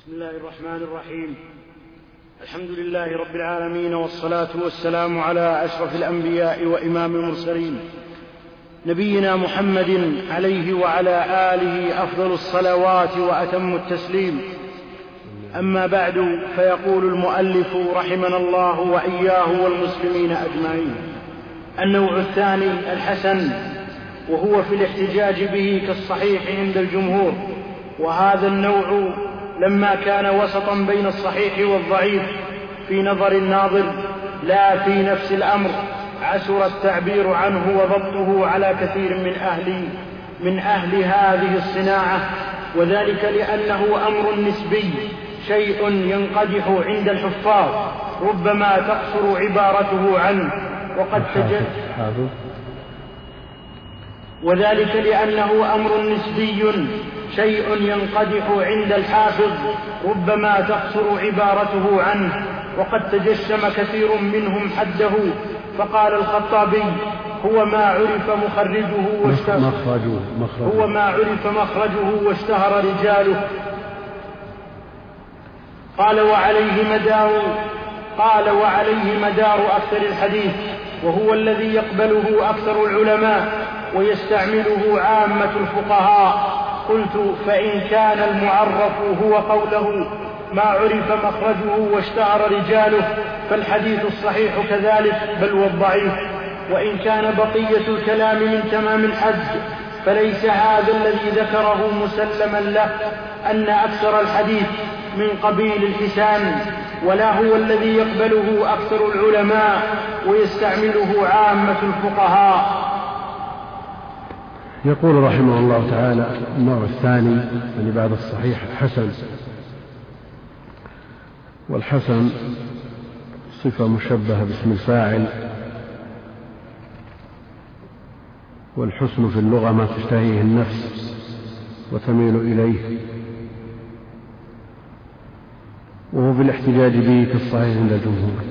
بسم الله الرحمن الرحيم. الحمد لله رب العالمين والصلاة والسلام على أشرف الأنبياء وإمام المرسلين. نبينا محمد عليه وعلى آله أفضل الصلوات وأتم التسليم. أما بعد فيقول المؤلف رحمنا الله وإياه والمسلمين أجمعين النوع الثاني الحسن وهو في الاحتجاج به كالصحيح عند الجمهور. وهذا النوع لما كان وسطا بين الصحيح والضعيف في نظر الناظر لا في نفس الأمر عسر التعبير عنه وضبطه على كثير من أهل من أهل هذه الصناعة وذلك لأنه أمر نسبي شيء ينقدح عند الحفاظ ربما تقصر عبارته عنه وقد تجد وذلك لأنه أمر نسبي شيء ينقدح عند الحافظ ربما تقصر عبارته عنه وقد تجشم كثير منهم حده. فقال الخطابي هو ما عرف مخرجه واشتهر مخرجه مخرجه. هو ما عرف مخرجه واشتهر رجاله. قال وعليه مدار قال وعليه مدار أكثر الحديث وهو الذي يقبله أكثر العلماء. ويستعمله عامة الفقهاء. قلت فإن كان المعرف هو قوله ما عرف مخرجه واشتهر رجاله فالحديث الصحيح كذلك بل والضعيف وإن كان بقية الكلام من تمام الحد فليس هذا الذي ذكره مسلما له أن أكثر الحديث من قبيل الحسان ولا هو الذي يقبله أكثر العلماء ويستعمله عامة الفقهاء. يقول رحمه الله تعالى النوع الثاني يعني بعد الصحيح حسن. والحسن صفة مشبهة باسم الفاعل. والحسن في اللغة ما تشتهيه النفس وتميل إليه. وهو في الاحتجاج به كالصحيح عند الجمهور.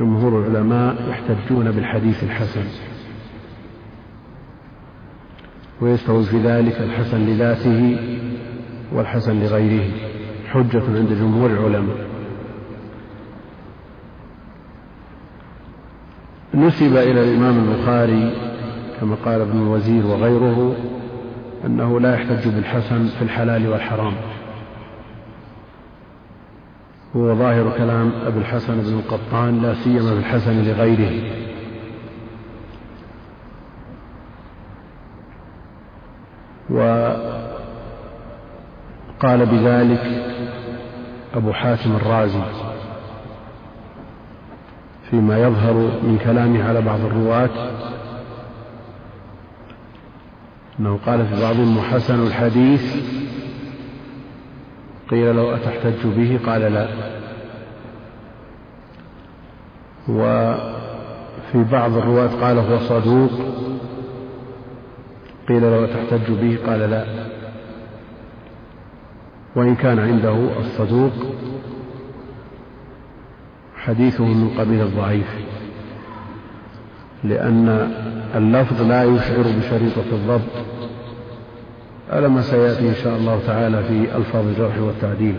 جمهور العلماء يحتجون بالحديث الحسن. ويستوي في ذلك الحسن لذاته والحسن لغيره حجة عند جمهور العلماء. نسب إلى الإمام البخاري كما قال ابن الوزير وغيره أنه لا يحتج بالحسن في الحلال والحرام. هو ظاهر كلام أبي الحسن بن القطان لا سيما في الحسن لغيره. وقال بذلك أبو حاتم الرازي فيما يظهر من كلامه على بعض الرواة أنه قال في بعضهم حسن الحديث قيل له أتحتج به قال لا. وفي بعض الرواة قال هو صدوق قيل له تحتج به؟ قال لا. وإن كان عنده الصدوق حديثه من قبيل الضعيف لأن اللفظ لا يشعر بشريطة الضبط على ما سيأتي إن شاء الله تعالى في ألفاظ الجرح والتعديل.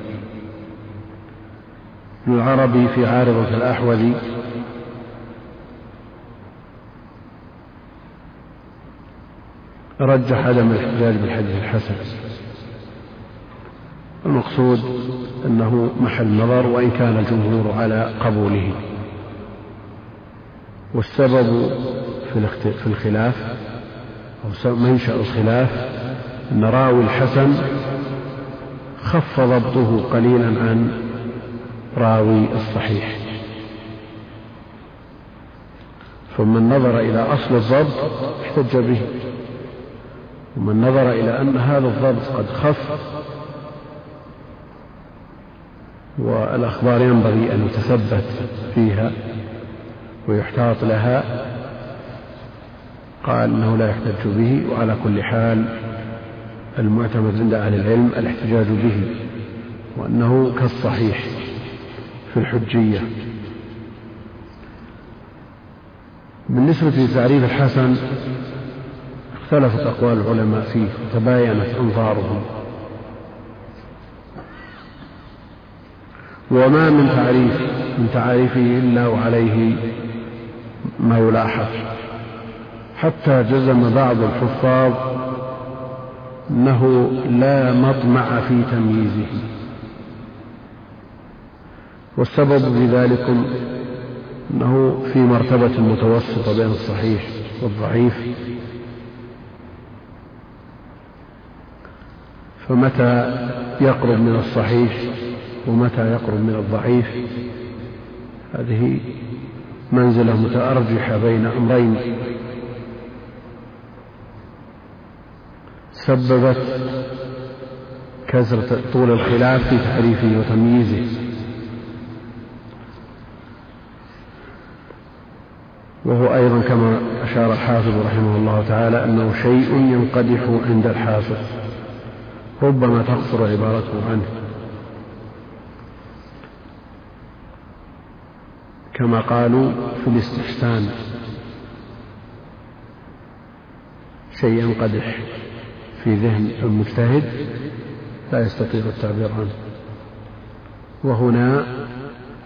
ابن العربي في عارضة الأحوذي رجح عدم الاحتجاج بالحديث الحسن. المقصود أنه محل نظر وإن كان الجمهور على قبوله. والسبب في الخلاف أو منشأ الخلاف أن راوي الحسن خف ضبطه قليلا عن راوي الصحيح. فمن نظر إلى أصل الضبط احتج به. ومن نظر إلى أن هذا الضبط قد خف والأخبار ينبغي أن يتثبت فيها ويحتاط لها. قال إنه لا يحتج به وعلى كل حال المعتمد عند أهل العلم الاحتجاج به وأنه كالصحيح في الحجية. بالنسبة لتعريف الحسن اختلفت اقوال العلماء فيه وتباينت أنظارهم. وما من تعريف من تعاريفه إلا وعليه ما يلاحظ حتى جزم بعض الحفاظ أنه لا مطمع في تمييزه. والسبب في ذلك أنه في مرتبة متوسطة بين الصحيح والضعيف. فمتى يقرب من الصحيح ومتى يقرب من الضعيف؟ هذه منزلة متأرجحة بين أمرين. سببت كثرة طول الخلاف في تعريفه وتمييزه. وهو أيضا كما أشار الحافظ رحمه الله تعالى أنه شيء ينقدح عند الحافظ. ربما تقصر عبارته عنه. كما قالوا في الاستحسان. شيء ينقدح في ذهن المجتهد لا يستطيع التعبير عنه. وهنا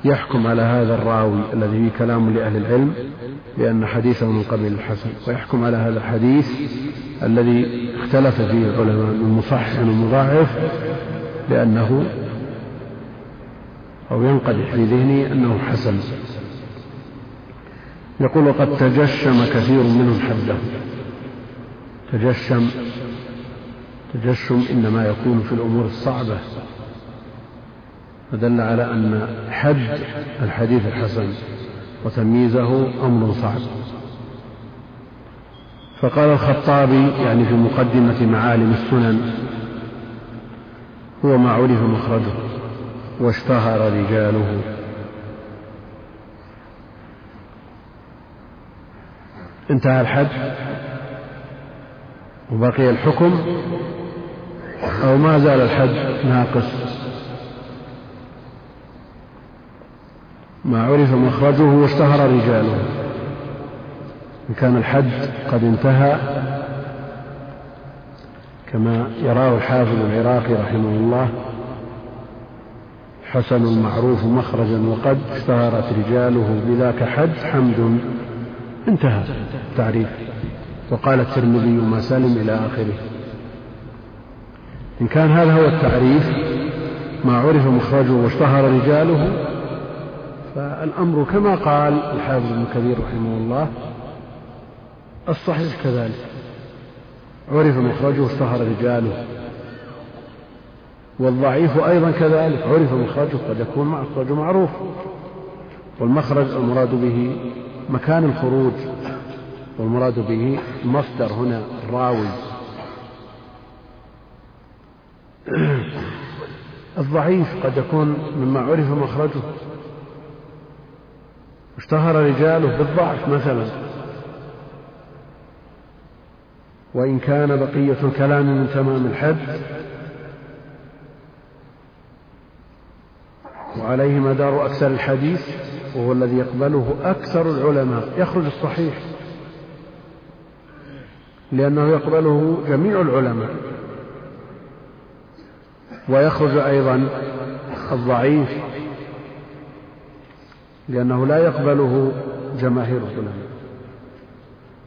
يحكم على هذا الراوي الذي كلام لأهل العلم بأن حديثه من قبيل الحسن ويحكم على هذا الحديث الذي اختلف فيه العلماء من مصحح ومضاعف لأنه أو ينقدح في ذهنه أنه حسن. يقول وقد تجشم كثير منهم حده. تجشم تجشم إنما يكون في الأمور الصعبة. فدل على أن حد الحديث الحسن. وتمييزه أمر صعب. فقال الخطابي يعني في مقدمة معالم السنن هو ما عرف مخرجه واشتهر رجاله. انتهى الحد وبقي الحكم أو ما زال الحد ناقص؟ ما عرف مخرجه واشتهر رجاله. إن كان الحد قد انتهى كما يراه الحافظ العراقي رحمه الله حسن معروف مخرجا وقد اشتهرت رجاله بذاك حد حمد انتهى. التعريف وقال الترمذي ما سلم إلى آخره. إن كان هذا هو التعريف ما عرف مخرجه واشتهر رجاله فالأمر كما قال الحافظ ابن كثير رحمه الله الصحيح كذلك. عرف مخرجه واشتهر رجاله. والضعيف أيضا كذلك. عرف مخرجه قد يكون مخرجه معروف. والمخرج المراد به مكان الخروج. والمراد به مصدر هنا الراوي الضعيف قد يكون مما عرف مخرجه اشتهر رجاله بالضعف مثلا. وإن كان بقية الكلام من تمام الحد وعليه مدار أكثر الحديث وهو الذي يقبله أكثر العلماء. يخرج الصحيح لأنه يقبله جميع العلماء. ويخرج أيضا الضعيف لأنه لا يقبله جماهير العلماء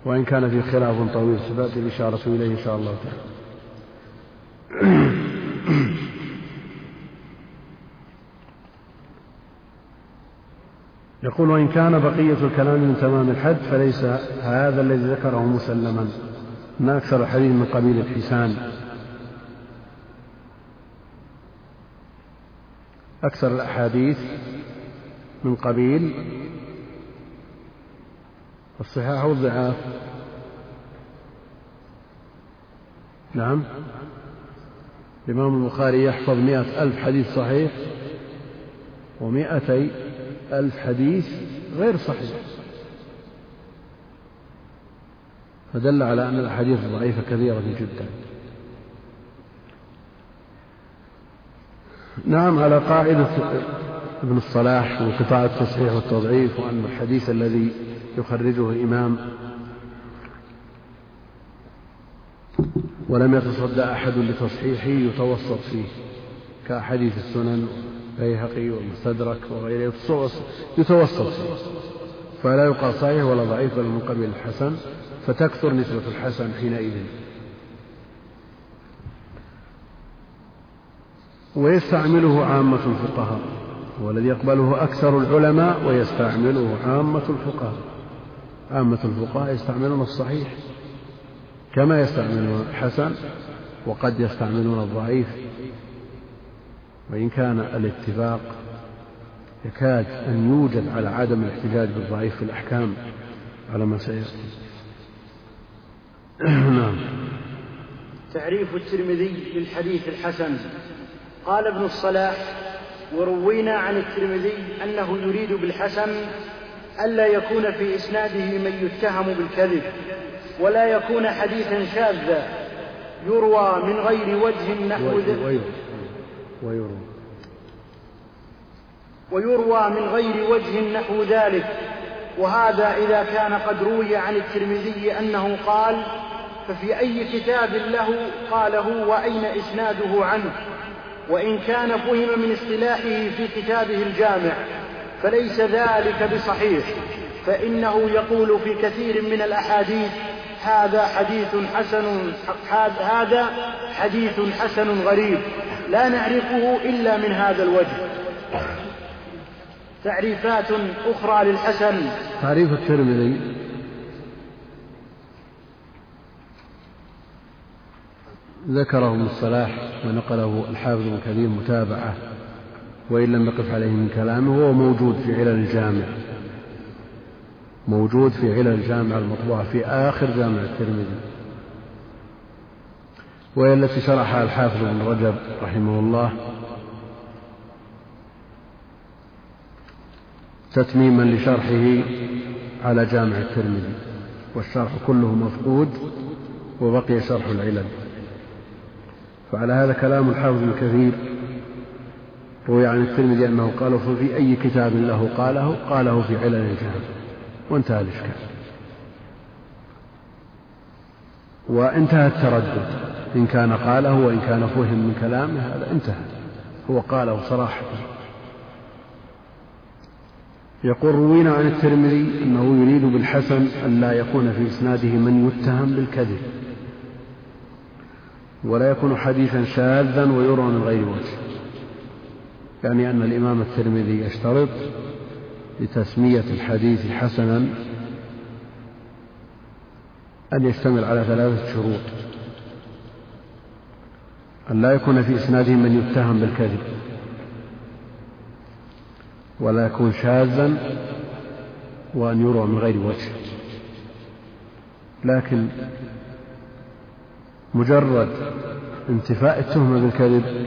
وإن كان في خلاف طويل ستأتي الإشارة إليه إن شاء الله تعالى. يقول وإن كان بقية الكلام من تمام الحد فليس هذا الذي ذكره مسلما أن أكثر الحديث من قبيل الحسان. أكثر الأحاديث من قبيل الصحاح والضعاف. نعم. الإمام البخاري يحفظ مئة ألف حديث صحيح ومئتي ألف حديث غير صحيح. فدل على أن الأحاديث الضعيفة كثيرة جدا. نعم على قاعدة ابن الصلاح وانقطاع التصحيح والتضعيف وأن الحديث الذي يخرجه إمام ولم يتصدى أحد لتصحيحه يتوسط فيه كأحاديث السنن البيهقي والمستدرك وغيره يتوسط فلا يقال صحيح ولا ضعيف بل من قبيل الحسن فتكثر نسبة الحسن حينئذ. ويستعمله عامة الفقهاء هو الذي يقبله أكثر العلماء ويستعمله عامة الفقهاء. عامة الفقهاء يستعملون الصحيح كما يستعملون الحسن وقد يستعملون الضعيف. وإن كان الاتفاق يكاد أن يوجد على عدم الاحتجاج بالضعيف في الأحكام على ما سيأتي. نعم. تعريف الترمذي للحديث الحسن. قال ابن الصلاح وروينا عن الترمذي أنه يريد بالحسن ألا يكون في إسناده من يتهم بالكذب ولا يكون حديثا شاذا يروى من غير وجه نحو ويروى. ويروى من غير وجه نحو ذلك. وهذا إذا كان قد روي عن الترمذي أنه قال ففي أي كتاب له قاله وأين إسناده عنه؟ وإن كان فهم من اصطلاحه في كتابه الجامع فليس ذلك بصحيح فإنه يقول في كثير من الأحاديث هذا حديث حسن هذا حديث حسن غريب لا نعرفه إلا من هذا الوجه. تعريفات أخرى للحسن. تعريف الترمذي. ذكره ابن الصلاح ونقله الحافظ ابن كثير متابعة وإن لم نقف عليه من كلامه هو موجود في علل الجامع. موجود في علل الجامع المطبوعة في آخر جامع الترمذي. وهي التي شرحها الحافظ ابن رجب رحمه الله تتميما لشرحه على جامع الترمذي والشرح كله مفقود وبقي شرح العلل. فعلى هذا كلام الحافظ ابن كثير روي عن الترمذي أنه قال ففي أي كتاب له قاله؟ قاله في علل الجامع وانتهى الإشكال. وانتهى التردد إن كان قاله وإن كان فهم من كلامه هذا انتهى. هو قاله صراحة. يقول روينا عن الترمذي أنه يريد بالحسن أن لا يكون في إسناده من يتهم بالكذب. ولا يكون حديثا شاذا ويروى من غير وجه يعني أن الإمام الترمذي يشترط لتسمية الحديث حسنا أن يشتمل على ثلاثة شروط. أن لا يكون في إسناده من يتهم بالكذب. ولا يكون شاذا وأن يروى من غير وجه لكن مجرد انتفاء التهمة بالكذب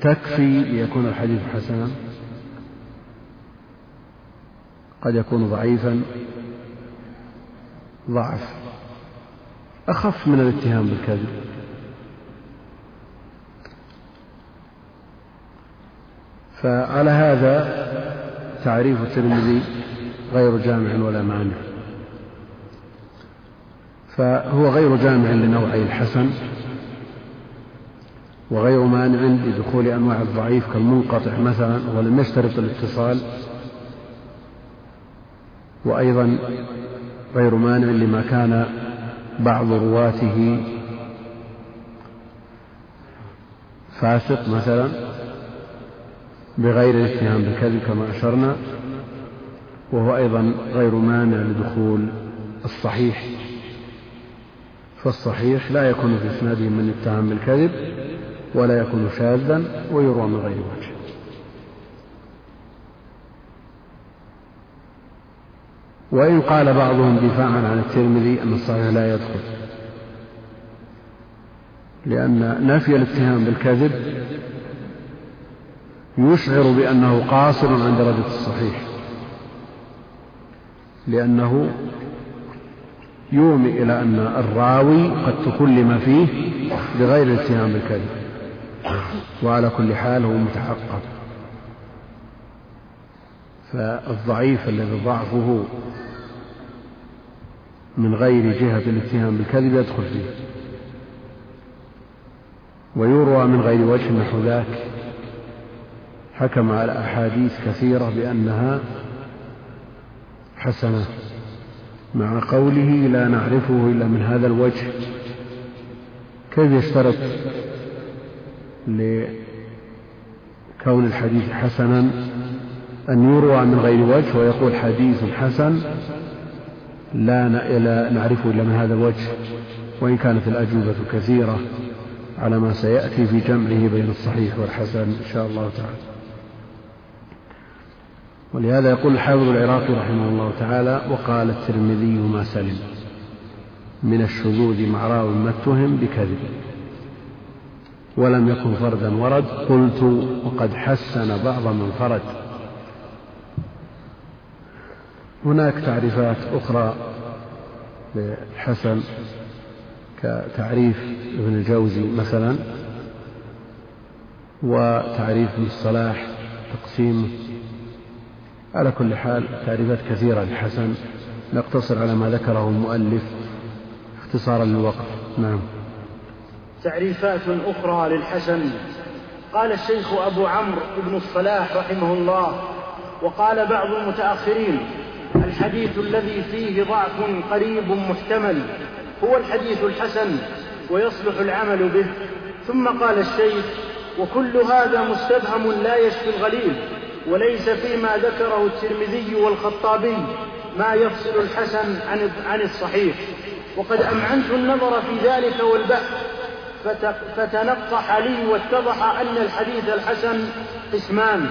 تكفي ليكون الحديث حسنا قد يكون ضعيفا ضعف أخف من الاتهام بالكذب. فعلى هذا تعريف الترمذي غير جامع ولا مانع. فهو غير جامع لنوعي الحسن وغير مانع لدخول أنواع الضعيف كالمنقطع مثلا ولم يشترط الاتصال وأيضا غير مانع لما كان بعض رواته فاسق مثلا بغير الاتهام بالكذب كما أشرنا وهو أيضا غير مانع لدخول الصحيح فالصحيح لا يكون في إسناده من يتهم بالكذب ولا يكون شاذا ويروى من غير وجه. وإن قال بعضهم دفاعا عن الترمذي أن الصحيح لا يدخل لأن نفي الاتهام بالكذب يشعر بأنه قاصر عن درجة الصحيح لأنه يومي إلى أن الراوي قد تكلم فيه بغير الاتهام بالكذب. وعلى كل حال هو متحقق. فالضعيف الذي ضعفه من غير جهة الاتهام بالكذب يدخل فيه. ويروى من غير وجه نحو ذاك. حكم على أحاديث كثيرة بأنها حسنة. مع قوله لا نعرفه إلا من هذا الوجه. كيف يشترط لكون الحديث حسنا أن يروى من غير وجه ويقول حديث حسن لا نعرفه إلا من هذا الوجه؟ وإن كانت الأجوبة كثيرة على ما سيأتي في جمعه بين الصحيح والحسن إن شاء الله تعالى. ولهذا يقول الحافظ العراقي رحمه الله تعالى وقال الترمذي ما سلم من الشذوذ مع راو ما اتهم بكذب ولم يكن فردا ورد قلت وقد حسن بعض من فرد. هناك تعريفات أخرى للحسن كتعريف ابن الجوزي مثلا وتعريف ابن الصلاح تقسيمه على كل حال تعريفات كثيرة للحسن. نقتصر على ما ذكره المؤلف اختصارا للوقت نعم. تعريفات أخرى للحسن. قال الشيخ أبو عمرو بن الصلاح رحمه الله وقال بعض المتأخرين الحديث الذي فيه ضعف قريب محتمل هو الحديث الحسن ويصلح العمل به. ثم قال الشيخ وكل هذا مستبهم لا يشفي الغليل. وليس فيما ذكره الترمذي والخطابي ما يفصل الحسن عن عن الصحيح. وقد أمعنت النظر في ذلك والبحث. فتنقح لي واتضح أن الحديث الحسن قسمان.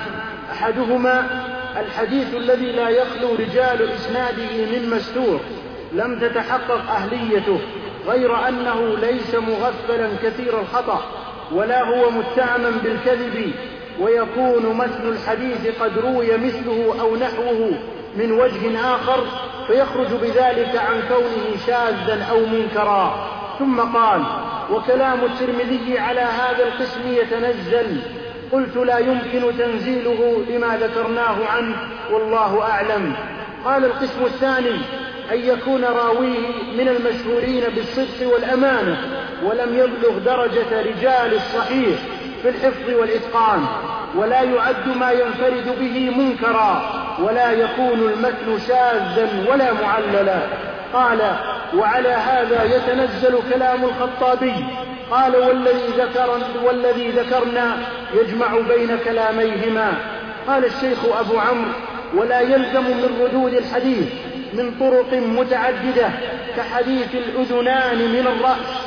أحدهما الحديث الذي لا يخلو رجال إسناده من مستور لم تتحقق أهليته غير أنه ليس مغفلا كثير الخطأ ولا هو متهما بالكذب ويكون متن الحديث قد روي مثله أو نحوه من وجه آخر فيخرج بذلك عن كونه شاذا أو منكرا. ثم قال وكلام الترمذي على هذا القسم يتنزل. قلت لا يمكن تنزيله لما ذكرناه عنه والله أعلم. قال القسم الثاني أن يكون راويه من المشهورين بالصدق والأمانة ولم يبلغ درجة رجال الصحيح. في الحفظ والإتقان ولا يعد ما ينفرد به منكرا ولا يكون المتن شاذا ولا معللا. قال وعلى هذا يتنزل كلام الخطابي. قال والذي ذكر والذي ذكرنا يجمع بين كلاميهما. قال الشيخ أبو عمرو ولا يلزم من ردود الحديث من طرق متعددة كحديث الأذنان من الرأس.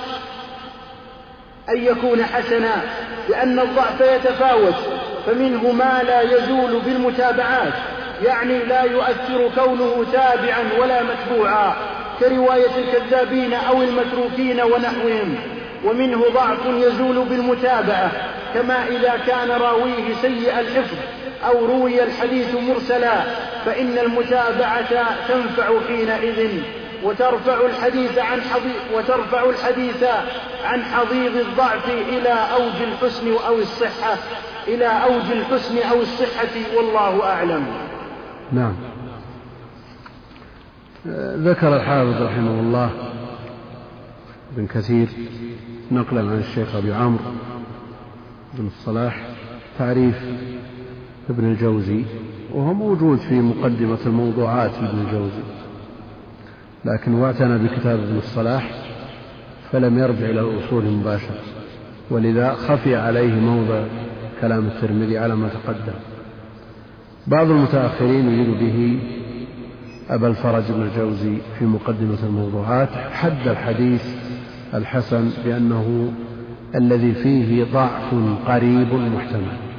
أن يكون حسنا لأن الضعف يتفاوت. فمنه ما لا يزول بالمتابعات يعني لا يؤثر كونه تابعا ولا متبوعا كرواية الكذابين أو المتروكين ونحوهم. ومنه ضعف يزول بالمتابعة كما إذا كان راويه سيء الحفظ أو روي الحديث مرسلا فإن المتابعة تنفع حينئذ. وترفع الحديث عن حضيض وترفع الحديث عن حضيض الضعف إلى أوج الحسن أو الصحة إلى أوج الحسن أو الصحة والله أعلم. نعم. ذكر الحافظ رحمه الله بن كثير نقلا عن الشيخ أبي عمرو بن الصلاح تعريف ابن الجوزي وهو موجود في مقدمة الموضوعات لابن الجوزي. لكن واعتنى بكتاب ابن الصلاح فلم يرجع إلى الأصول مباشرة ولذا خفي عليه موضع كلام الترمذي على ما تقدم. بعض المتأخرين يريد به أبا الفرج بن الجوزي في مقدمة الموضوعات حد الحديث الحسن بأنه الذي فيه ضعف قريب محتمل.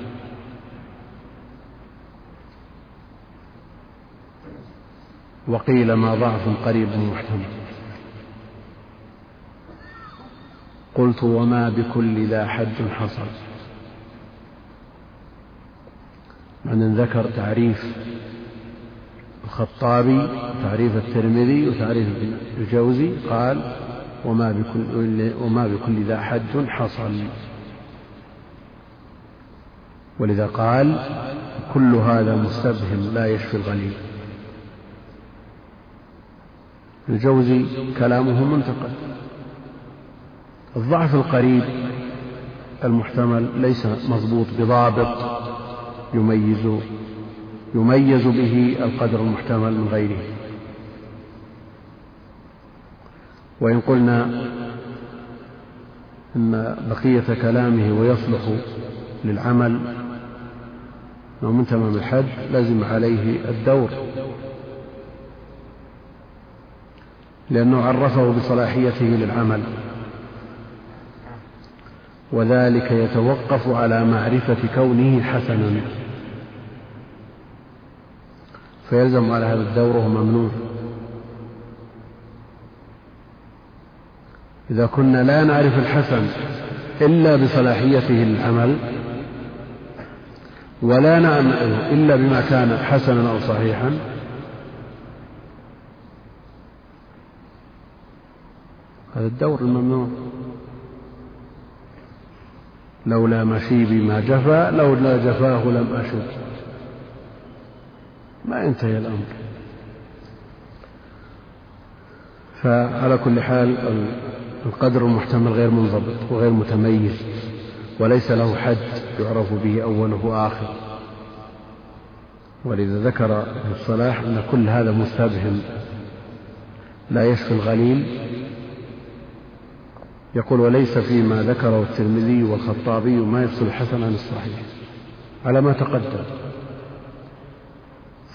وقيل ما ضعف قريب محتمل قلت وما بكل ذا حد حصل. من ذكر تعريف الخطابي تعريف الترمذي وتعريف الجوزي قال وما بكل, وما بكل ذا حد حصل. ولذا قال كل هذا مستبهم لا يشفي الغليل. الجوزي كلامه منتقد الضعف القريب المحتمل ليس مضبوط بضابط يميز يميز به القدر المحتمل من غيره. وإن قلنا إن بقية كلامه ويصلح للعمل ومن تمام الحد لزم عليه الدور. لأنه عرفه بصلاحيته للعمل. وذلك يتوقف على معرفة كونه حسنا. فيلزم على هذا الدور وهو ممنوع. إذا كنا لا نعرف الحسن إلا بصلاحيته للعمل ولا نعمل إلا بما كان حسنا أو صحيحا هذا الدور الممنوع. لولا مشيبي ما جفا لولا جفاه لم أشد. ما ينتهي الأمر. فعلى كل حال القدر المحتمل غير منضبط وغير متميز وليس له حد يعرف به أوله وآخر. ولذا ذكر ابن الصلاح أن كل هذا مستبهم. لا يشفي الغليل يقول وليس فيما ذكره الترمذي والخطابي ما يفصل الحسن عن الصحيح على ما تقدم.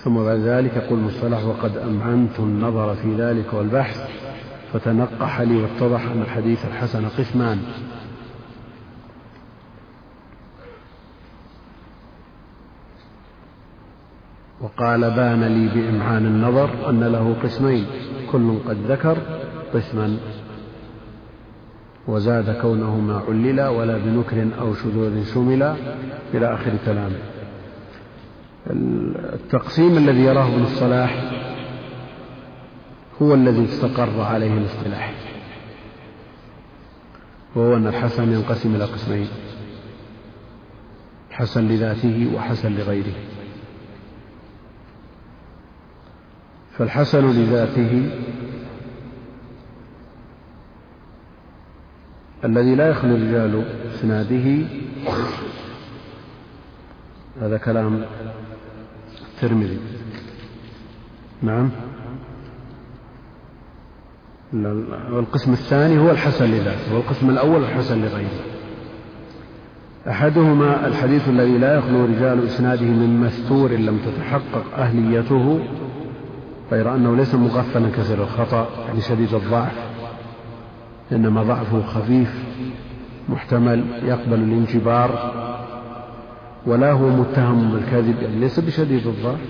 ثم بعد ذلك يقول المصطلح وقد أمعنت النظر في ذلك والبحث فتنقح لي واتضح أن الحديث الحسن قسمان. وقال بان لي بإمعان النظر أن له قسمين كل قد ذكر قسما. وزاد كونه ما علل ولا بنكر أو شذوذ شمل إلى آخر كلامه التقسيم الذي يراه ابن الصلاح هو الذي استقر عليه الاصطلاح وهو أن الحسن ينقسم إلى قسمين حسن لذاته وحسن لغيره. فالحسن لذاته الذي لا يخلو رجال اسناده هذا كلام الترمذي. نعم. والقسم الثاني هو الحسن لذاته والقسم الأول الحسن لغيره. أحدهما الحديث الذي لا يخلو رجال إسناده من مستور لم تتحقق أهليته غير أنه ليس مغفلا كثير الخطأ يعني شديد الضعف. إنما ضعفه خفيف محتمل يقبل الانجبار ولا هو متهم بالكذب يعني ليس بشديد الضعف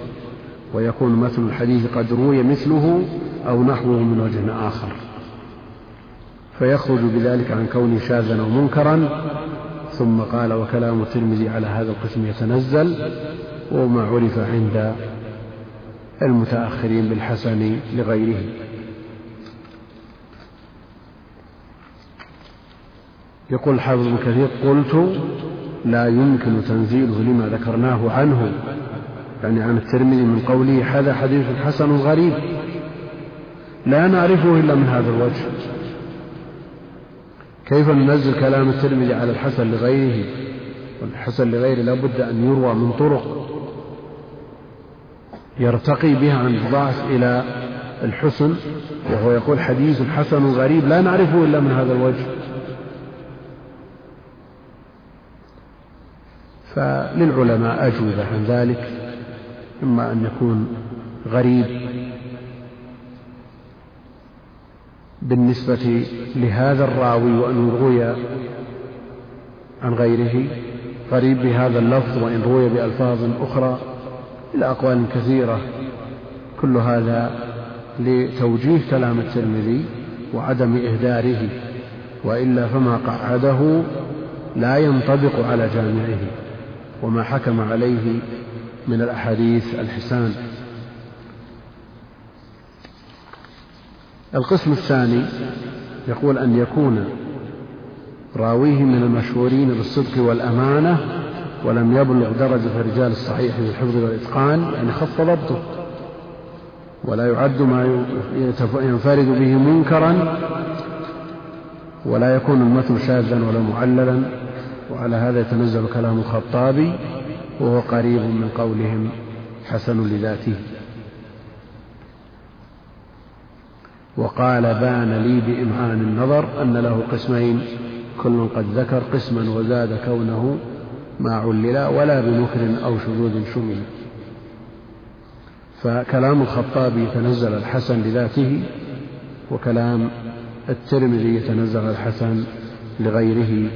ويكون مثل الحديث قد روي مثله أو نحوه من وجه آخر. فيخرج بذلك عن كونه شاذا أو منكرا ثم قال وكلام الترمذي على هذا القسم يتنزل وما عرف عند المتأخرين بالحسن لغيره. يقول الحافظ ابن كثير قلت لا يمكن تنزيله لما ذكرناه عنه. يعني عن الترمذي من قوله هذا حديث حسن غريب. لا نعرفه إلا من هذا الوجه. كيف ننزل كلام الترمذي على الحسن لغيره؟ والحسن لغيره لابد أن يروى من طرق يرتقي بها عن الضعف إلى الحسن وهو يقول حديث حسن غريب لا نعرفه إلا من هذا الوجه. فللعلماء أجوبة عن ذلك إما أن يكون غريب بالنسبة لهذا الراوي وأن روي عن غيره غريب بهذا اللفظ وإن روي بألفاظ أخرى إلى أقوال كثيرة. كل هذا لتوجيه كلام الترمذي وعدم إهداره وإلا فما قعده لا ينطبق على جامعه. وما حكم عليه من الأحاديث الحسان. القسم الثاني يقول أن يكون راويه من المشهورين بالصدق والأمانة ولم يبلغ درجة الرجال الصحيح في الحفظ والإتقان يعني خف ضبطه. ولا يعد ما ينفرد به منكرا ولا يكون المتن شاذا ولا معللا. وعلى هذا يتنزل كلام الخطابي وهو قريب من قولهم حسن لذاته. وقال بان لي بإمعان النظر أن له قسمين كل قد ذكر قسما وزاد كونه ما علل ولا بنكر أو شذوذ شمل. فكلام الخطابي يتنزل الحسن لذاته وكلام الترمذي يتنزل الحسن لغيره.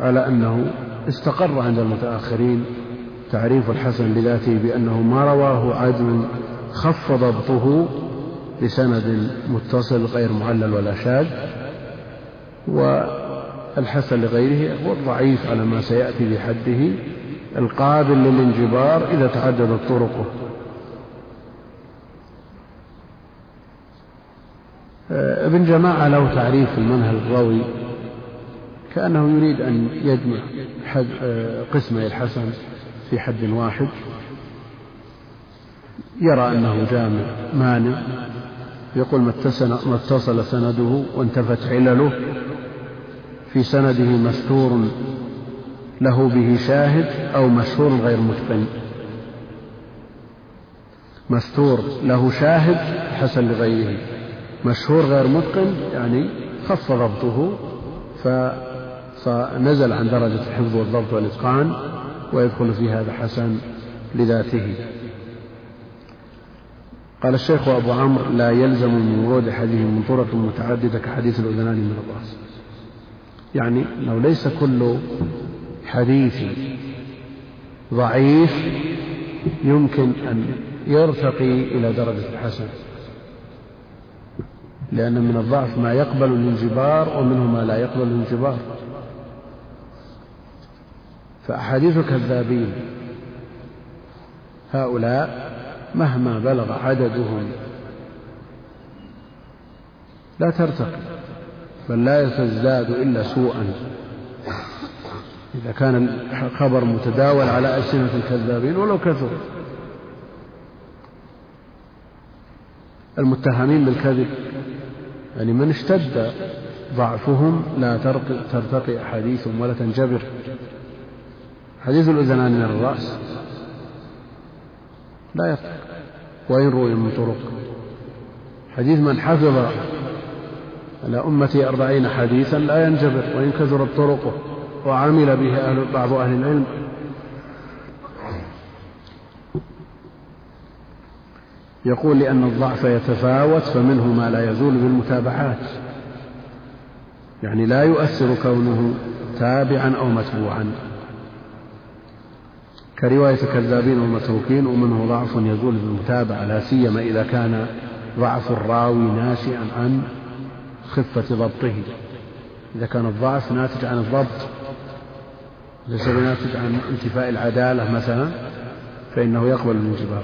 على أنه استقر عند المتأخرين تعريف الحسن لذاته بأنه ما رواه عدل خف ضبطه بسند متصل غير معلل ولا شاذ والحسن لغيره هو الضعيف على ما سيأتي بحده القابل للانجبار إذا تعددت طرقه. ابن جماعة له تعريف في المنهل الروي كأنه يريد أن يجمع حد قسمي الحسن في حد واحد. يرى أنه جامع مانع. يقول ما اتصل سنده وانتفت علله. في سنده مستور له به شاهد أو مشهور غير متقن. مستور له شاهد حسن لغيره. مشهور غير متقن يعني خف ضبطه فنزل عن درجة الحفظ والضبط والإتقان ويدخل في هذا حسن لذاته. قال الشيخ أبو عمرو لا يلزم من ورود حديث من طرق متعددة كحديث الأذنان من الرأس. يعني لو ليس كل حديث ضعيف يمكن أن يرتقي إلى درجة الحسن لأن من الضعف ما يقبل الانجبار ومنه ما لا يقبل الانجبار فأحاديث الكذابين هؤلاء مهما بلغ عددهم لا ترتقي بل لا تزداد إلا سوءا. إذا كان الخبر متداول على ألسنة الكذابين ولو كثر. المتهمين بالكذب يعني من اشتد ضعفهم لا ترتقي أحاديثهم ولا تنجبر. حديث الأذنان من الرأس لا يرتقي وإن روي من طرق. حديث من حفظ على أمتي أربعين حديثا لا ينجبر وإن كثرت طرقه وعمل به أهل بعض أهل العلم. يقول لأن الضعف يتفاوت فمنه ما لا يزول بالمتابعات. يعني لا يؤثر كونه تابعا أو متبوعا. كرواية الكذابين والمتروكين ومنه ضعف يزول بالمتابعة لا سيما إذا كان ضعف الراوي ناشئا عن خفة ضبطه. إذا كان الضعف ناتج عن الضبط ليس ناتج عن انتفاء العدالة مثلا فإنه يقبل الانجبار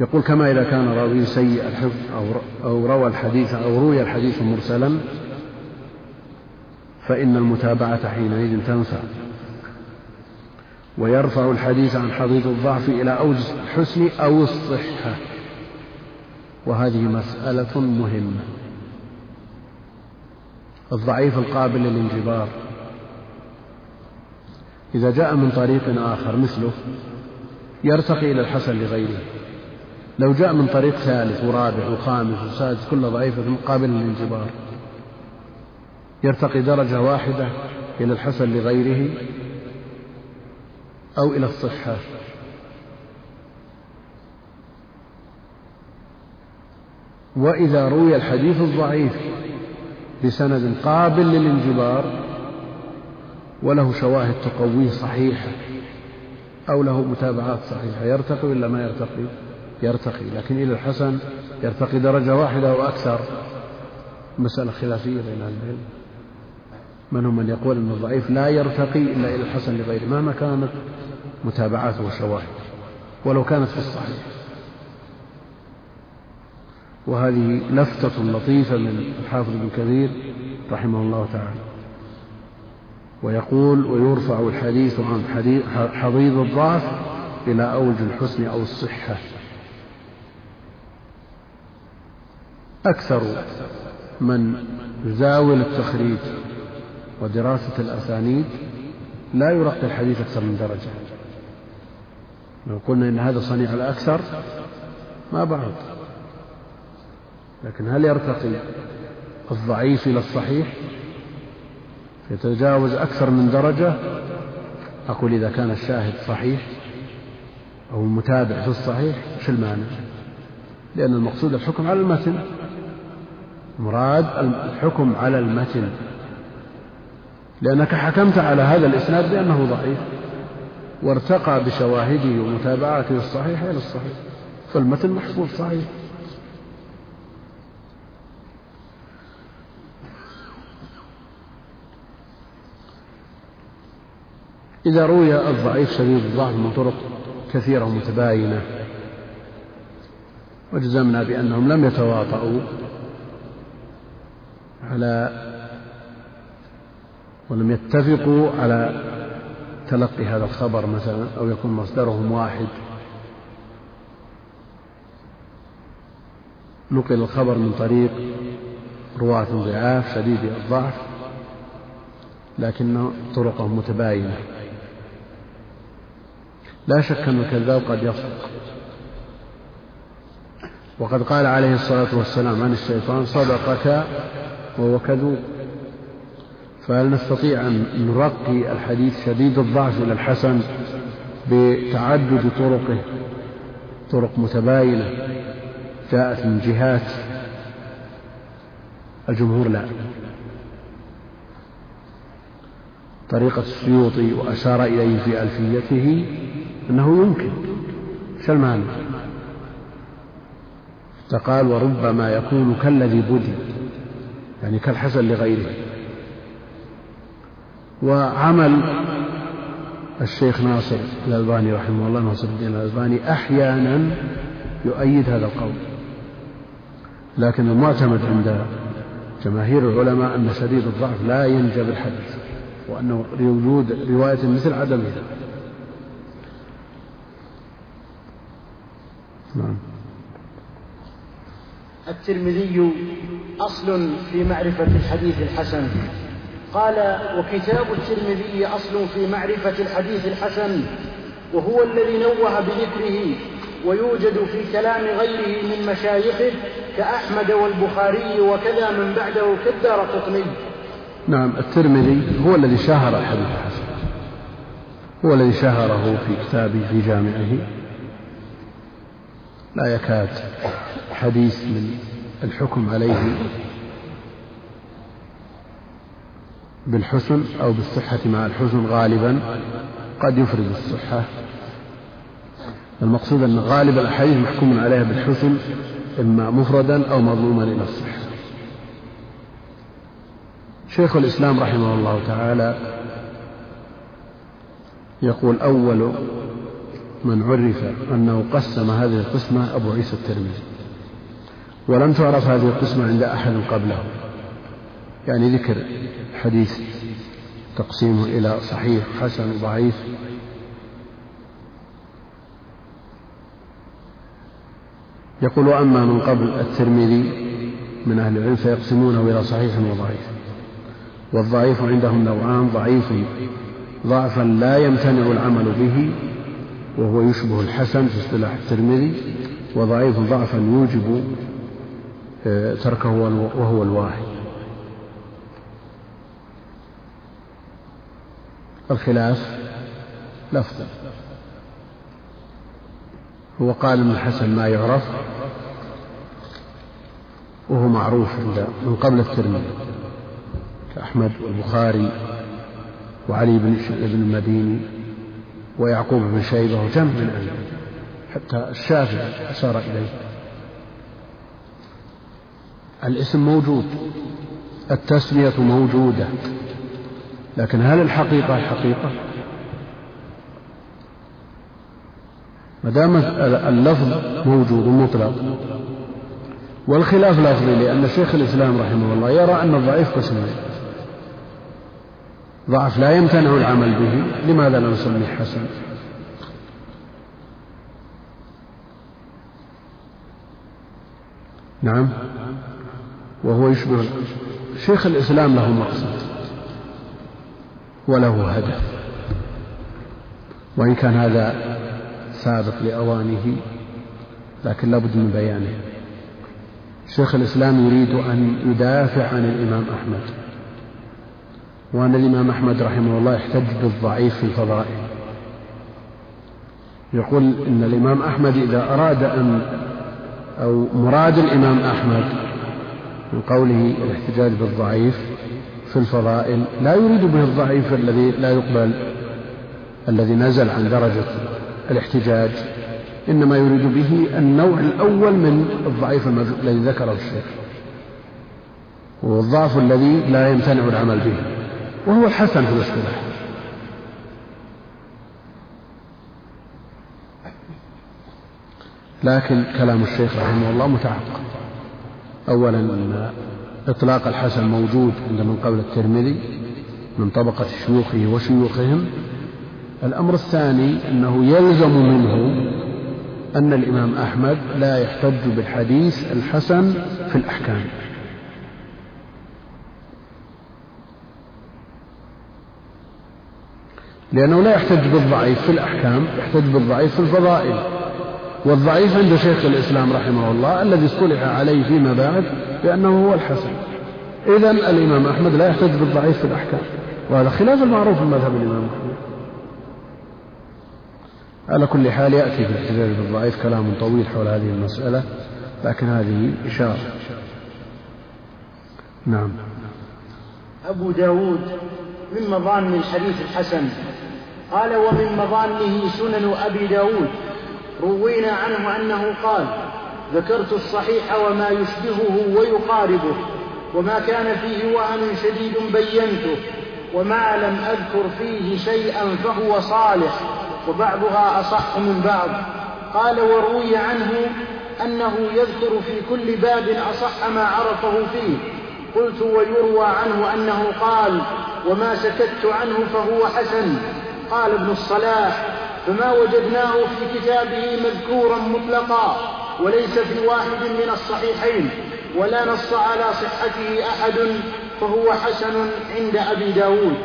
يقول كما إذا كان راوي سيء الحفظ أو أو روى الحديث أو روي الحديث مرسلا فإن المتابعة حينئذ تنفع ويرفع الحديث عن حضيض الضعف إلى أوج الحسن أو الصحة. وهذه مسألة مهمة. الضعيف القابل للانجبار. إذا جاء من طريق آخر مثله يرتقي إلى الحسن لغيره. لو جاء من طريق ثالث ورابع وخامس وسادس كل ضعيفة قابل للانجبار. يرتقي درجة واحدة إلى الحسن لغيره أو إلى الصحة. وإذا روي الحديث الضعيف بسند قابل للانجبار وله شواهد تقويه صحيحة أو له متابعات صحيحة يرتقي ولا ما يرتقي؟ يرتقي لكن إلى الحسن يرتقي درجة واحدة أو أكثر. مسألة خلافية بين أهل العلم. منهم من يقول أن الضعيف لا يرتقي إلا إلى الحسن لغيره مهما كانت متابعات وشواهد ولو كانت في الصحيح. وهذه لفتة لطيفة من الحافظ بن كثير رحمه الله تعالى. ويقول ويرفع الحديث عن حضيض الضعف إلى أوج الحسن أو الصحة. أكثر من يزاول التخريج ودراسة الأسانيد لا يرقي الحديث أكثر من درجة. لو قلنا إن هذا صنيع الأكثر ما بعد لكن هل يرتقي الضعيف إلى الصحيح؟ يتجاوز أكثر من درجة؟ أقول إذا كان الشاهد صحيح أو المتابع في الصحيح وش المانع؟ لأن المقصود الحكم على المتن. مراد الحكم على المتن. لأنك حكمت على هذا الإسناد بأنه ضعيف. وارتقى بشواهده ومتابعاته الصحيحة إلى الصحيح. فالمتن محفوظ صحيح. إذا روي الضعيف شديد الضعف من طرق كثيرة متباينة وجزمنا بأنهم لم يتواطؤوا على ولم يتفقوا على تلقي هذا الخبر مثلا أو يكون مصدرهم واحد. نقل الخبر من طريق رواة ضعاف شديد الضعف لكن طرقهم متباينة. لا شك أن الكذاب قد يصدق. وقد قال عليه الصلاة والسلام عن الشيطان صدقك وهو كذوب. فهل نستطيع أن نرقي الحديث شديد الضعف إلى الحسن بتعدد طرقه؟ طرق متباينة جاءت من جهات. الجمهور لا. طريقة السيوطي وأشار إليه في ألفيته أنه يمكن المعنى؟ فقال وربما يكون كالذي بدي يعني كالحسن لغيره. وعمل الشيخ ناصر الألباني رحمه الله ناصر الدين الألباني أحيانا يؤيد هذا القول. لكن المعتمد عند جماهير العلماء أن شديد الضعف لا ينجب الحديث وأنه لوجود رواية مثل عدمها نعم. الترمذي أصل في معرفة الحديث الحسن. قال وكتاب الترمذي أصل في معرفة الحديث الحسن وهو الذي نوه بذكره ويوجد في كلام غيره من مشايخه كأحمد والبخاري وكذا من بعده كالدار قطني. نعم الترمذي هو الذي شهر الحديث الحسن. هو الذي شهره في كتابه في جامعه. لا يكاد حديث من الحكم عليه بالحسن أو بالصحة مع الحسن غالبا قد يفرد الصحة. المقصود أن غالب الأحاديث محكوم عليها بالحسن إما مفردا أو مظلوما إلى الصحة. شيخ الإسلام رحمه الله تعالى يقول أول من عرف أنه قسم هذه القسمة أبو عيسى الترمذي ولم تعرف هذه القسمة عند أحد قبله. يعني ذكر حديث تقسيمه إلى صحيح حسن ضعيف. يقول أما من قبل الترمذي من أهل العلم فيقسمونه إلى صحيح وضعيف. والضعيف عندهم نوعان ضعيف ضعفا لا يمتنع العمل به وهو يشبه الحسن في اصطلاح الترمذي وضعيف ضعفا يوجب آه، تركه وهو الواحد الخلاف لفظا. هو قال من الحسن ما يعرف وهو معروف من قبل الترمذي كأحمد والبخاري وعلي بن المديني ويعقوب بن شيبة وجمع من أهل حتى الشافعي أشار إليه. الاسم موجود التسمية موجودة. لكن هل الحقيقة الحقيقة ما دام اللفظ موجود مطلق والخلاف لفظي لأن شيخ الإسلام رحمه الله يرى أن الضعيف قسمين ضعف لا يمتنع العمل به. لماذا لا نسميه حسن؟ نعم. وهو يشبه شيخ الإسلام له مقصد. وله هدف. وإن كان هذا سابق لأوانه لكن لابد من بيانه. شيخ الإسلام يريد أن يدافع عن الإمام أحمد. وأن الإمام أحمد رحمه الله يحتج بالضعيف في الفضائل. يقول إن الإمام أحمد إذا أراد أن أو مراد الإمام أحمد من قوله الاحتجاج بالضعيف في الفضائل. لا يريد به الضعيف الذي لا يقبل الذي نزل عن درجة الاحتجاج. إنما يريد به النوع الأول من الضعيف الذي ذكره الشيخ. والضعف الذي لا يمتنع العمل به وهو الحسن في الاصطلاح. لكن كلام الشيخ رحمه الله متعقب أولا إطلاق الحسن موجود عند من قبل الترمذي من طبقة شيوخه وشيوخهم. الأمر الثاني أنه يلزم منه أن الإمام أحمد لا يحتج بالحديث الحسن في الأحكام. لأنه لا يحتج بالضعيف في الأحكام يحتج بالضعيف في الفضائل. والضعيف عند شيخ الإسلام رحمه الله الذي اصطلح عليه فيما بعد بأنه هو الحسن. إذا الإمام أحمد لا يحتج بالضعيف في الأحكام وهذا خلاف المعروف في مذهب الإمام أحمد. على كل حال يأتي في الاحتجاج بالضعيف كلام طويل حول هذه المسألة لكن هذه إشارة. نعم. أبو داود من مظان الحديث الحسن قال ومن مظانه سنن أبي داود. روينا عنه أنه قال ذكرت الصحيح وما يشبهه ويقاربه وما كان فيه وهن شديد بينته وما لم أذكر فيه شيئا فهو صالح وبعضها أصح من بعض. قال وروي عنه أنه يذكر في كل باب أصح ما عرفه فيه. قلت ويروى عنه أنه قال وما سكت عنه فهو حسن. قال ابن الصلاح فما وجدناه في كتابه مذكورا مطلقا وليس في واحد من الصحيحين ولا نص على صحته أحد فهو حسن عند أبي داود.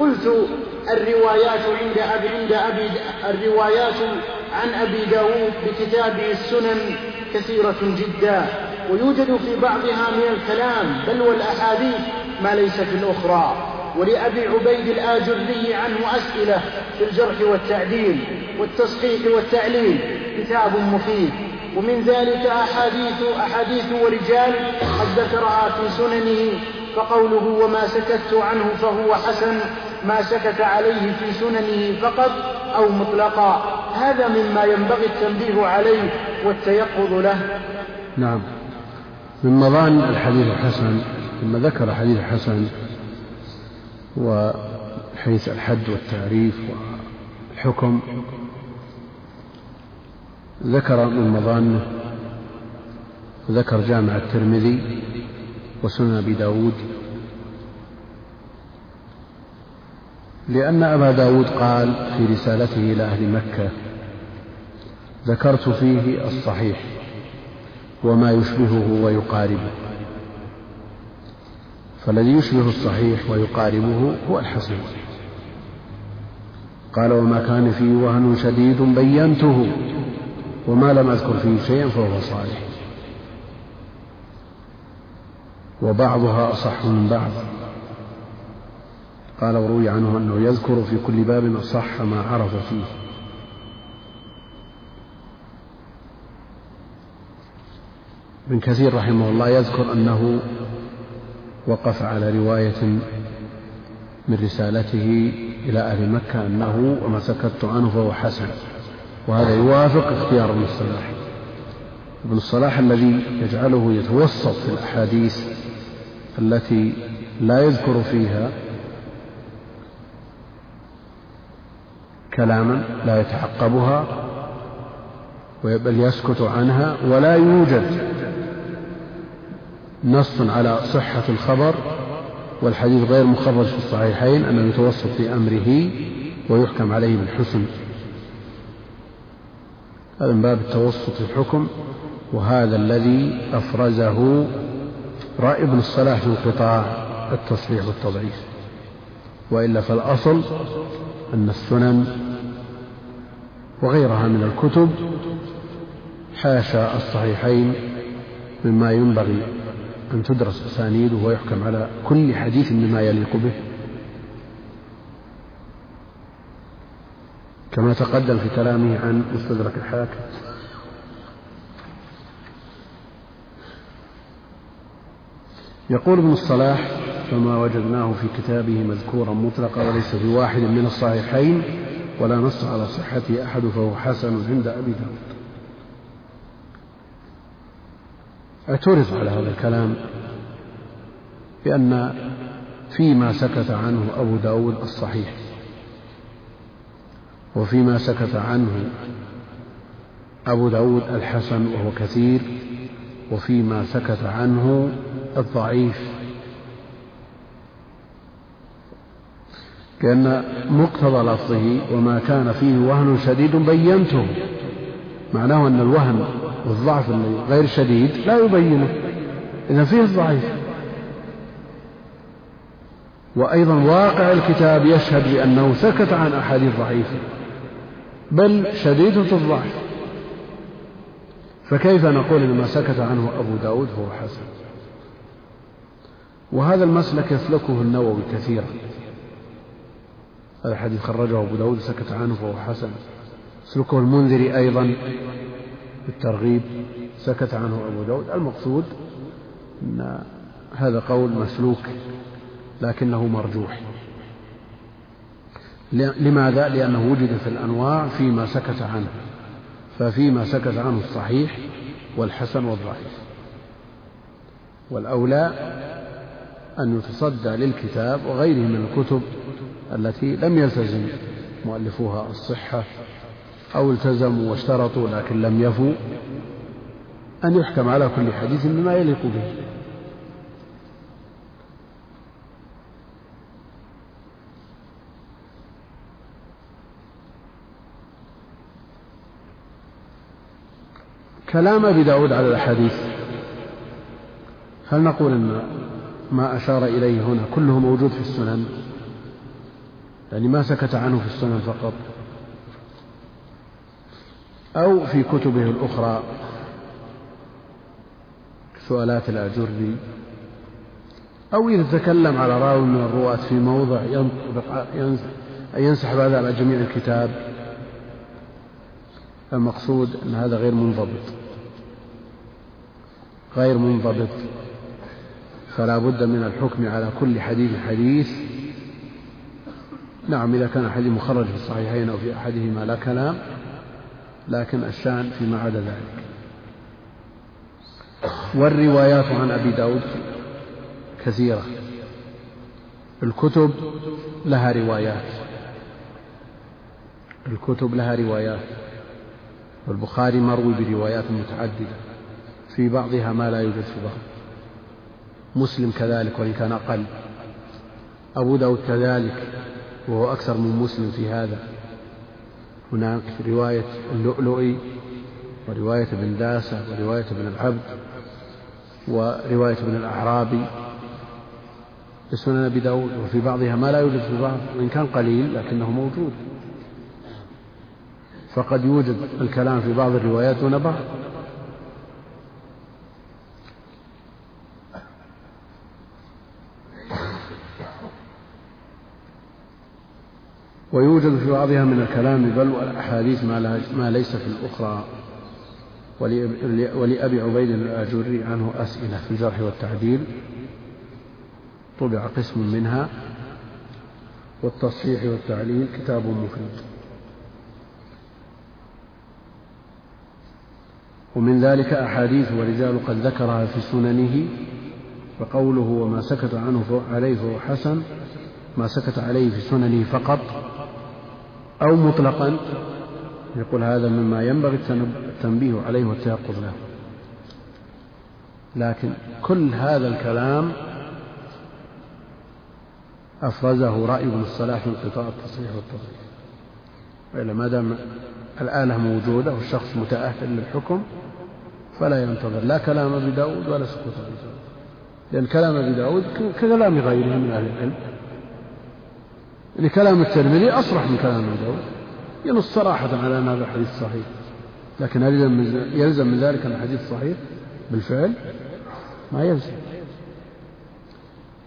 قلت الروايات عند أبي, عند أبي الروايات عن أبي داود بكتابه السنن كثيرة جدا ويوجد في بعضها من الكلام بل والأحاديث ما ليس في الأخرى. ولأبي عبيد الآجري عنه أسئلة في الجرح والتعديل والتصحيح والتعليل كتاب مفيد. ومن ذلك أحاديث أحاديث ورجال قد ذكرها في سننه فقوله وما سكت عنه فهو حسن ما سكت عليه في سننه فقط أو مطلقا. هذا مما ينبغي التنبيه عليه والتيقظ له. نعم. من مظان الحديث الحسن ثم ذكر حديث الحسن وحيث الحد والتعريف والحكم. ذكر من مظانه ذكر جامع الترمذي وسنن أبي داود. لأن أبا داود قال في رسالته إلى أهل مكة ذكرت فيه الصحيح وما يشبهه ويقاربه. فالذي يشبه الصحيح ويقاربه هو الحسن قال وما كان فيه وهن شديد بينته وما لم أذكر فيه شيئا فهو صالح. وبعضها أصح من بعض. قال وروي عنه أنه يذكر في كل باب أصح ما عرف فيه. ابن كثير رحمه الله يذكر أنه وقف على رواية من رسالته إلى أهل مكة أنه وما سكت عنه فهو حسن. وهذا يوافق اختيار ابن الصلاح. ابن الصلاح الذي يجعله يتوسط في الأحاديث التي لا يذكر فيها كلاما لا يتعقبها بل يسكت عنها ولا يوجد نص على صحة الخبر والحديث غير مخرج في الصحيحين أنه يتوسط في أمره ويحكم عليه بالحسن. هذا من باب التوسط في الحكم وهذا الذي أفرزه رأي ابن الصلاح في انقطاع التصحيح والتضعيف. وإلا فالأصل أن السنن وغيرها من الكتب حاشا الصحيحين مما ينبغي أن تدرس أسانيده ويحكم على كل حديث بما يليق به. كما تقدم في كلامه عن مستدرك الحاكم. يقول ابن الصلاح فما وجدناه في كتابه مذكورا مطلقا وليس في واحد من الصحيحين ولا نص على صحته أحد فهو حسن عند أبي داود. اعترض على هذا الكلام بأن فيما سكت عنه أبو داود الصحيح وفيما سكت عنه أبو داود الحسن وهو كثير وفيما سكت عنه الضعيف لأن مقتضى لفظه وما كان فيه وهن شديد بينته معناه أن الوهن والضعف غير شديد لا يبينه. إذا فيه الضعيف. وأيضا واقع الكتاب يشهد بأنه سكت عن أحاديث ضعيفة بل شديدة الضعف. فكيف نقول إن ما سكت عنه أبو داود؟ هو حسن. وهذا المسلك يسلكه النووي كثيرا. هذا الحديث خرجه أبو داود سكت عنه فهو حسن. يسلكه المنذري أيضا. بالترغيب سكت عنه أبو داود. المقصود أن هذا قول مسلوك لكنه مرجوح. لماذا؟ لأنه وجد في الأنواع فيما سكت عنه ففيما سكت عنه الصحيح والحسن والضعيف. والأولى أن يتصدى للكتاب وغيره من الكتب التي لم يلتزم مؤلفوها الصحة أو التزموا واشترطوا لكن لم يفوا أن يحكم على كل حديث بما يليق به. كلام أبي داود على الأحاديث هل نقول أن ما أشار إليه هنا كله موجود في السنن؟ يعني ما سكت عنه في السنن فقط. أو في كتبه الأخرى. سؤالات الأجري أو إذا تكلم على راوي من الرواة في موضع ينسحب هذا على جميع الكتاب. المقصود أن هذا غير منضبط. غير منضبط. فلا بد من الحكم على كل حديث حديث. نعم إذا كان حديث مخرج في الصحيحين أو في أحدهما لا كلام لكن الشان فيما عدا ذلك. والروايات عن أبي داود كثيرة. الكتب لها روايات. الكتب لها روايات. والبخاري مروي بروايات متعددة. في بعضها ما لا يوجد في بعض. مسلم كذلك وإن كان أقل. أبو داود كذلك وهو أكثر من مسلم في هذا. هناك رواية اللؤلؤي ورواية ابن داسة ورواية ابن العبد ورواية ابن الأعرابي. في سنن أبي داود وفي بعضها ما لا يوجد في بعض وإن كان قليل لكنه موجود. فقد يوجد الكلام في بعض الروايات دون بعض. ويوجد في بعضها من الكلام بل والأحاديث ما, ما ليس في الأخرى. ولأبي عبيد الآجري عنه أسئلة في الجرح والتعديل. طبع قسم منها. والتصحيح والتعليل كتاب مفيد. ومن ذلك أحاديث ورجال قد ذكرها في سننه. فقوله وما سكت عنه عليه فهو حسن ما سكت عليه في سننه فقط. أو مطلقا. يقول هذا مما ينبغي التنبيه عليه والتيقظ له. لكن كل هذا الكلام أفرزه رأي ابن الصلاح في انقطاع التصحيح والتضعيف وإلا ما دام الآلة موجودة والشخص متأهل للحكم فلا ينتظر لا كلام أبي داود ولا سكوت أبي داود. لأن كلام أبي داود ككلام غيره من أهل العلم. يعني كلام الترمذي أصرح من كلام أبي داود. ينص صراحة على أن هذا الحديث صحيح لكن هل يلزم من ذلك أن الحديث صحيح بالفعل ما يلزم.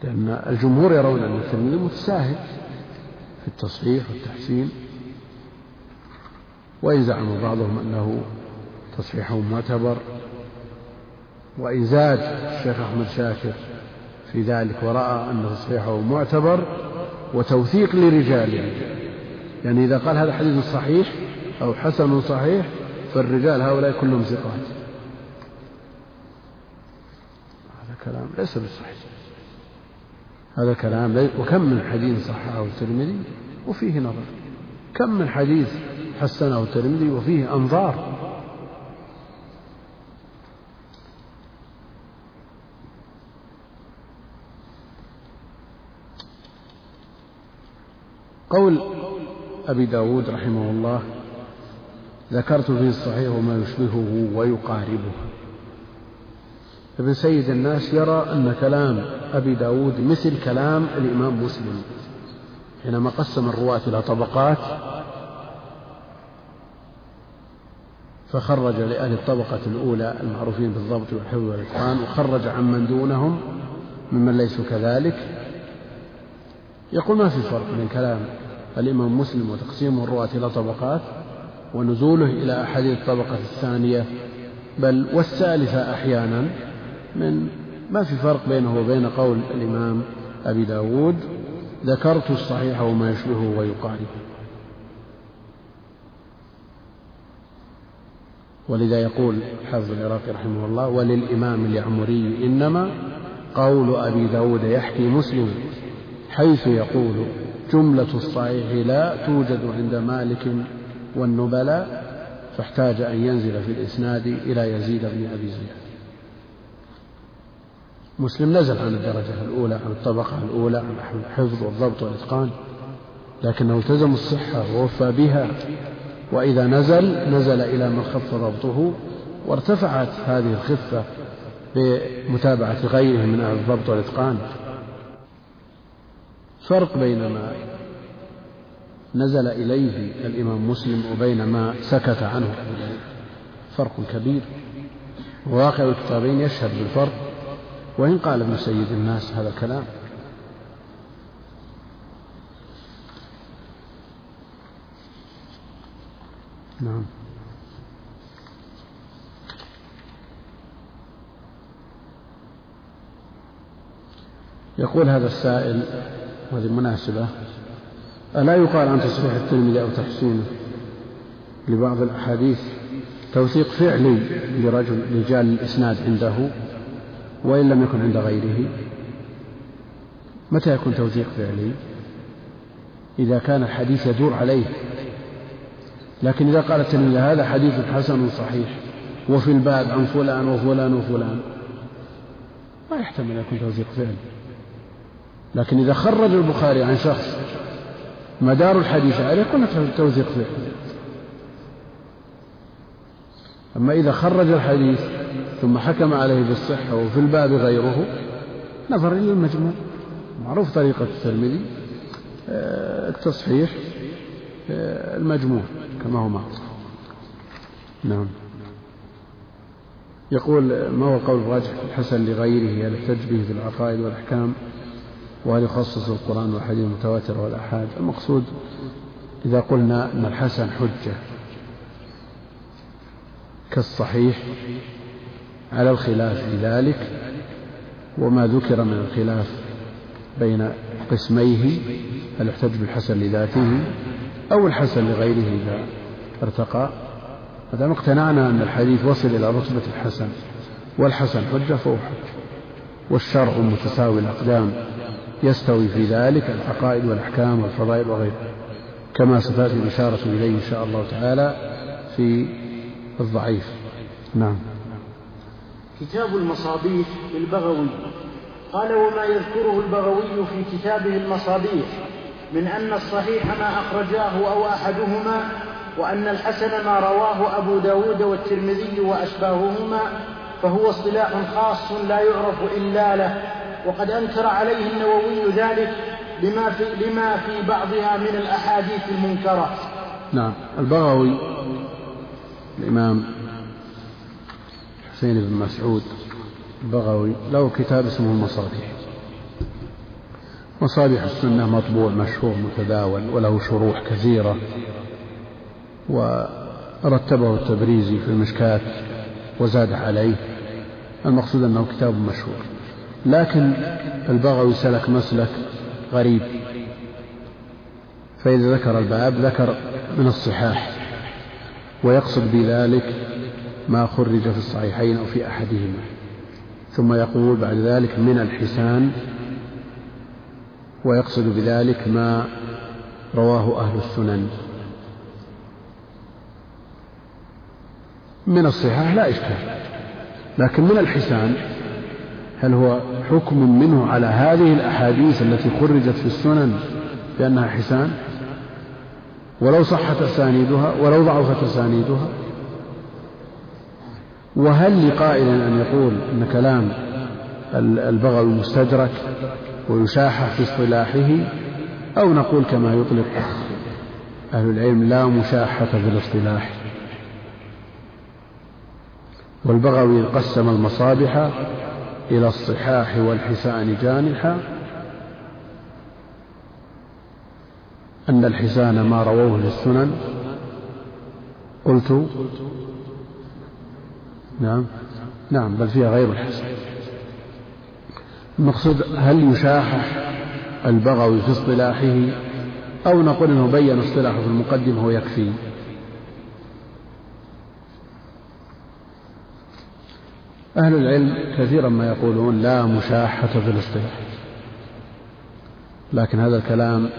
لأن الجمهور يرون أن الترمذي متساهل في التصحيح والتحسين. وإن زعم بعضهم أنه تصحيحه معتبر. وإن زاد الشيخ أحمد شاكر في ذلك ورأى أن تصحيحه معتبر وتوثيق لرجاله. يعني إذا قال هذا حديث صحيح أو حسن صحيح فالرجال هؤلاء كلهم ثقات. هذا كلام ليس بالصحيح. هذا كلام. وكم من حديث صححه الترمذي؟ وفيه نظر. كم من حديث حسنه الترمذي؟ وفيه أنظار. قول أبي داود رحمه الله ذكرت فيه الصحيح وما يشبهه ويقاربه. ابن سيد الناس يرى أن كلام أبي داود مثل كلام الإمام مسلم حينما قسم الرواة إلى طبقات فخرج لأهل الطبقة الأولى المعروفين بالضبط والحفظ والإتقان وخرج عمن دونهم ممن ليسوا كذلك. يقول ما في فرق بين كلام الإمام مسلم وتقسيم الرواة إلى طبقات ونزوله إلى أحاديث الطبقة الثانية. بل والثالثة أحيانا من ما في فرق بينه وبين قول الإمام أبي داود ذكرت الصحيح وما يشبهه ويقاربه ولذا يقول حافظ العراقي رحمه الله وللإمام اليعمري إنما قول أبي داود يحكي مسلم حيث يقول جملة الصحيح لا توجد عند مالك والنبلاء فاحتاج أن ينزل في الإسناد إلى يزيد بن أبي زياد. مسلم نزل عن الدرجة الأولى عن الطبقة الأولى عن الحفظ والضبط والإتقان لكنه التزم الصحة ووفى بها وإذا نزل نزل إلى من خف ضبطه وارتفعت هذه الخفة بمتابعة غيره من أهل الضبط والإتقان. فرق بين ما نزل إليه الإمام مسلم وبين ما سكت عنه فرق كبير. وواقع الكتابين يشهد بالفرق. وإن قال ابن سيد الناس هذا الكلام. نعم. يقول هذا السائل وهذه مناسبة. ألا يقال عن تصحيح الترمذي أو تحسينه لبعض الأحاديث توثيق فعلي لرجل رجال الإسناد عنده وإن لم يكن عند غيره؟ متى يكون توثيق فعلي؟ إذا كان الحديث يدور عليه. لكن إذا قال التلميذ هذا حديث حسن صحيح وفي الباب عن فلان وفلان وفلان ما يحتمل أن يكون توثيق فعلي. لكن إذا خرج البخاري عن شخص مدار الحديث عليه قلنا توثيق فعلي أما إذا خرج الحديث ثم حكم عليه بالصحة وفي الباب غيره نظر إلى المجموع. معروف طريقة الترمذي آه، التصحيح آه، المجموع كما هو معروف. نعم. يقول ما هو القول الراجح الحسن لغيره؟ يحتج به في العقائد والأحكام؟ وهل يخصص القرآن والحديث المتواتر والآحاد. المقصود إذا قلنا أن الحسن حجة كالصحيح على الخلاف في ذلك وما ذكر من الخلاف بين قسميه هل يحتج بالحسن لذاته أو الحسن لغيره إذا ارتقى. ما دام اقتنعنا أن الحديث وصل إلى رتبة الحسن والحسن حجة فهو حجة والشرع متساوي الأقدام. يستوي في ذلك العقائد والأحكام والفضائل وغيرها. كما ستأتي الإشارة إليه إن شاء الله تعالى في الضعيف. نعم. كتاب المصابيح للبغوي. قال وما يذكره البغوي في كتابه المصابيح من أن الصحيح ما أخرجاه أو أحدهما وأن الحسن ما رواه أبو داود والترمذي وأشباههما فهو اصطلاح خاص لا يعرف إلا له وقد أنكر عليه النووي ذلك لما في, لما في بعضها من الأحاديث المنكرة. نعم. البغوي الإمام حسين بن مسعود البغوي له كتاب اسمه المصابيح. مصابيح السنة مطبوع مشهور متداول وله شروح كثيرة. ورتبه التبريزي في المشكاة وزاد عليه. المقصود أنه كتاب مشهور. لكن البغوي سلك مسلك غريب. فإذا ذكر الباب ذكر من الصحاح ويقصد بذلك ما خرج في الصحيحين أو في أحدهما. ثم يقول بعد ذلك من الحسان ويقصد بذلك ما رواه أهل السنن. من الصحاح لا إشكال لكن من الحسان هل هو حكم منه على هذه الأحاديث التي خرجت في السنن بأنها حسان؟ ولو صحت أسانيدها ولو ضعفت أسانيدها؟ وهل لقائل أن يقول أن كلام البغوي مستدرك ويشاحح في اصطلاحه؟ أو نقول كما يطلق أهل العلم لا مشاحة في الاصطلاح. والبغوي قسم المصابح إلى الصحاح والحسان جانحا أن الحسان ما رووه للسنن. قلت نعم. نعم بل فيها غير الحسن. المقصود هل يشاحح البغوي في اصطلاحه أو نقول أنه بين اصطلاحه في المقدمة ويكفي أهل العلم كثيرا ما يقولون لا مشاحة في الاصطلاح. لكن هذا الكلام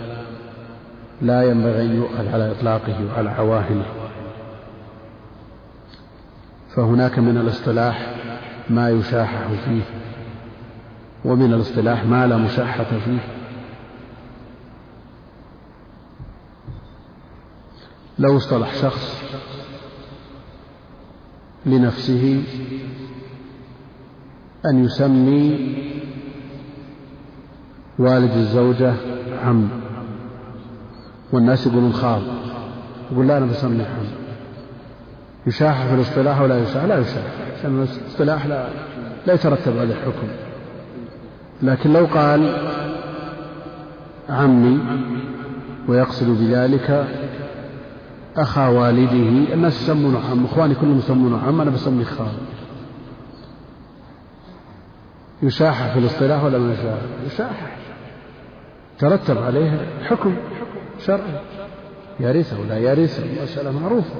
لا ينبغي أن يؤخذ على إطلاقه وعلى عواهنه فهناك من الاصطلاح ما يشاحح فيه ومن الاصطلاح ما لا مشاحة فيه. لو اصطلح شخص لنفسه أن يسمي والد الزوجة عم والناس يقولون خال. يقول لا أنا بسمي عم يشاح في الاصطلاح ولا يشاح؟ لا يشاح. لأن الاصطلاح لا لا يترتب عليه الحكم. لكن لو قال عمي ويقصد بذلك أخا والده الناس يسمونه عم إخواني كلهم يسمونه عم أنا بسميه خال. يشاحح في الاصطلاح ولا ما يشاحح يشاحح ترتب عليه حكم شرعي. يرثه ولا يرثه مسألة معروفة.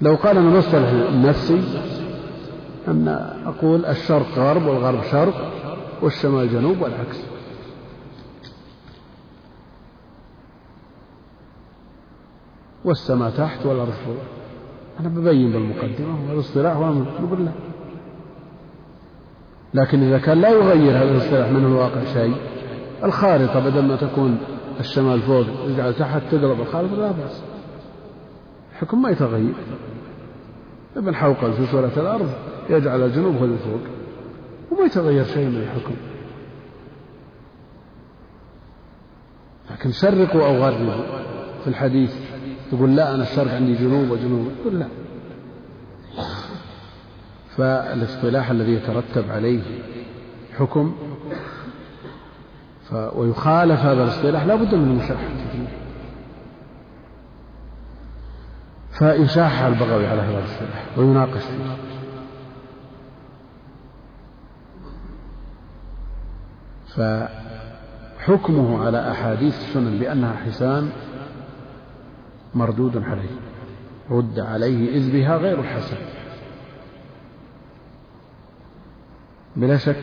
لو قال أنا مصطلح نفسي أن أقول الشرق غرب والغرب شرق والشمال جنوب والعكس. والسماء تحت والأرض فوق. أنا ببين بالمقدمة والاصطلاح نقول له لكن إذا كان لا يغير هذا الاصطلاح من الواقع شيء الخارطة بدل ما تكون الشمال فوق يجعل تحت تقلب الخارطة لا بأس. الحكم ما يتغير. ابن حوقل في سورة الأرض يجعل الجنوب هو الفوق. وما يتغير شيء من الحكم. لكن شرقوا أو غربوا في الحديث تقول لا أنا الشرق عندي جنوب وجنوب. تقول لا. فالاصطلاح الذي يترتب عليه حكم. ويخالف هذا الاصطلاح لا بد من المشاحة فيه فيشاح البغوي على هذا الاصطلاح ويناقش. فيه فحكمه على أحاديث السنن بأنها حسان مردود عليه رد عليه إذ بها غير حسن بلا شك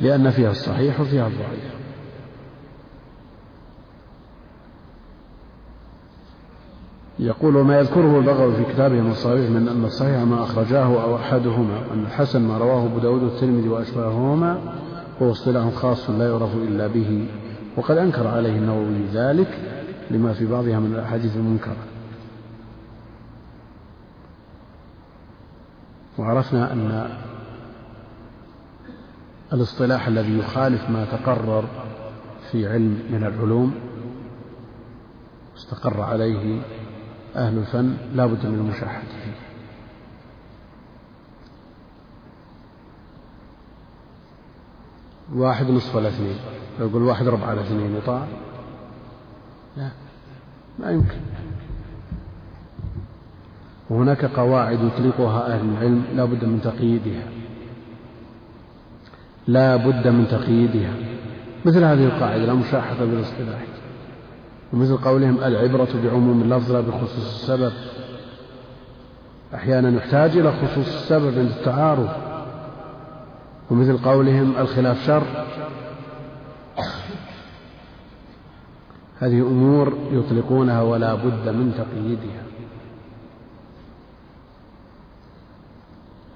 لأن فيها الصحيح وفيها الضعيف. يقول وما يذكره البغوي في كتابه المصابيح من أن الصحيح ما أخرجاه أو أحدهما أن الحسن ما رواه أبو داود والترمذي وأشباههما هو اصطلاح خاص لا يعرف إلا به وقد أنكر عليه النووي ذلك لما في بعضها من الأحاديث المنكرة. وعرفنا أن الاصطلاح الذي يخالف ما تقرر في علم من العلوم استقر عليه أهل الفن لا بد من المشاحة فيه. واحد نصف الاثنين لو يقول واحد ربع الاثنين يطاع لا ما يمكن. وهناك قواعد يطلقها أهل العلم لا بد من تقييدها. لا بد من تقييدها. مثل هذه القاعدة لا مشاحة بالاصطلاح. ومثل قولهم العبرة بعموم اللفظ لا بخصوص السبب. أحيانا يحتاج إلى خصوص السبب عند التعارض. ومثل قولهم الخلاف شر. هذه أمور يطلقونها ولا بد من تقييدها.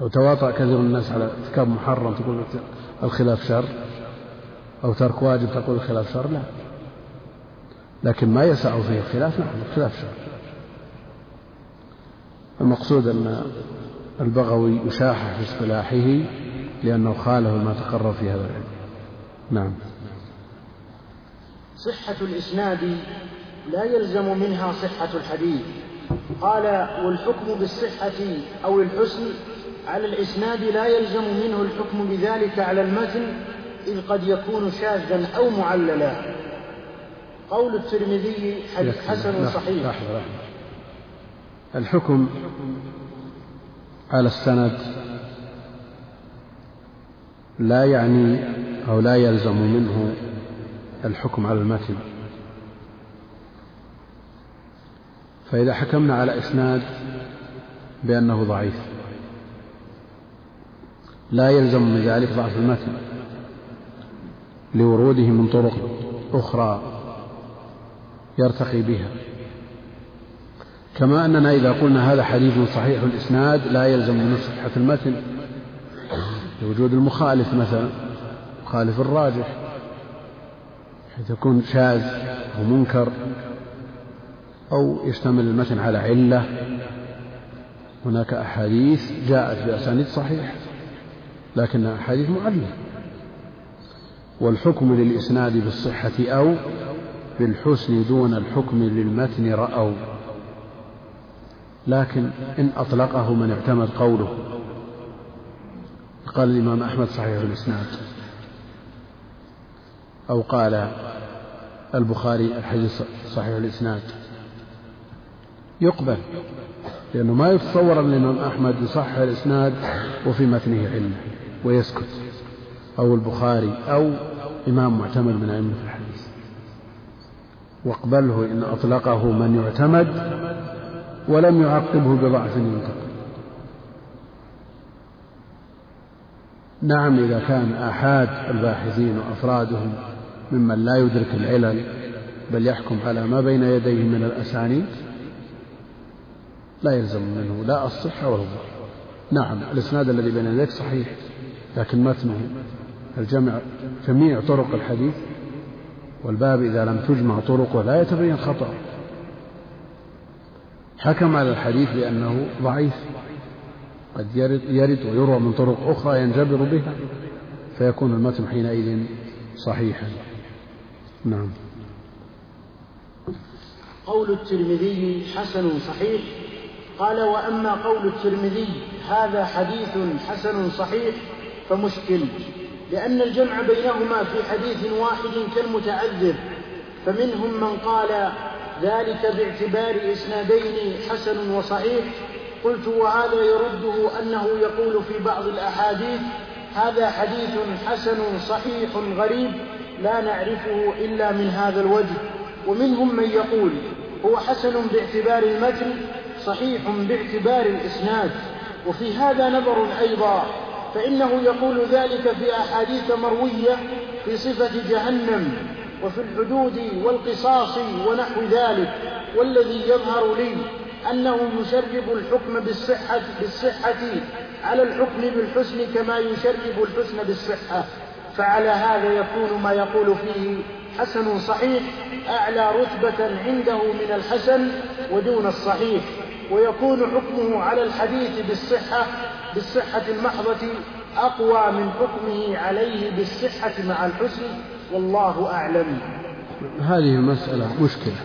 لو تواطأ كثير الناس على ارتكاب محرم تقول الخلاف شر؟ أو ترك واجب تقول الخلاف شر؟ لا. لكن ما يسع فيه الخلاف نعم الخلاف شر. المقصود أن البغوي يشاحح في اصطلاحه لأنه خالف ما تقرر في هذا العلم. نعم. صحة الإسناد لا يلزم منها صحة الحديث. قال والحكم بالصحة أو الحسن على الإسناد لا يلزم منه الحكم بذلك على المتن إذ قد يكون شاذا أو معللا. قول الترمذي حديث حسن صحيح. لحظة لحظة الحكم على السند لا يعني أو لا يلزم منه الحكم على المتن. فإذا حكمنا على إسناد بأنه ضعيف. لا يلزم من ذلك ضعف المتن لوروده من طرق أخرى يرتقي بها. كما أننا إذا قلنا هذا حديث صحيح الإسناد لا يلزم من صحة المتن لوجود المخالف مثلا مخالف الراجح حيث يكون شاذ أو منكر أو يشتمل المتن على علة. هناك أحاديث جاءت بأسانيد صحيحة لكنها أحاديث معلة والحكم للإسناد بالصحة أو بالحسن دون الحكم للمتن رأوا. لكن إن أطلقه من اعتمد قوله. قال الإمام أحمد صحيح الإسناد. أو قال البخاري الحديث صحيح الإسناد. يقبل. لأنه ما يتصور أن الإمام أحمد يصحح الإسناد وفي متنه علة ويسكت. أو البخاري أو إمام معتمد من أئمة الحديث. واقبله إن أطلقه من يعتمد ولم يعقبه بضعف ينتقل نعم إذا كان آحاد الباحثين وأفرادهم ممن لا يدرك العلل بل يحكم على ما بين يديه من الأسانيد لا يلزم منه. لا الصحة ولا الضعف نعم الإسناد الذي بين يديك صحيح. لكن متنه الجمع جميع طرق الحديث والباب إذا لم تجمع طرقه لا يتبين خطأ حكم على الحديث بأنه ضعيف قد يرد, يرد ويروى من طرق أخرى ينجبر بها فيكون المتن حينئذ صحيحا. نعم. قول الترمذي حسن صحيح. قال وأما قول الترمذي هذا حديث حسن صحيح. فمشكل لأن الجمع بينهما في حديث واحد كالمتعذر فمنهم من قال ذلك باعتبار إسنادين حسن وصحيح قلت وهذا يرده أنه يقول في بعض الأحاديث هذا حديث حسن صحيح غريب لا نعرفه إلا من هذا الوجه ومنهم من يقول هو حسن باعتبار المتن صحيح باعتبار الإسناد وفي هذا نظر أيضا فإنه يقول ذلك في أحاديث مروية في صفة جهنم وفي الحدود والقصاص ونحو ذلك. والذي يظهر لي أنه يشرب الحكم بالصحة, بالصحة على الحكم بالحسن كما يشرب الحسن بالصحة. فعلى هذا يكون ما يقول فيه حسن صحيح أعلى رتبة عنده من الحسن ودون الصحيح. ويكون حكمه على الحديث بالصحة بالصحة المحضة أقوى من حكمه عليه بالصحة مع الحسن والله أعلم. هذه المسألة مشكلة.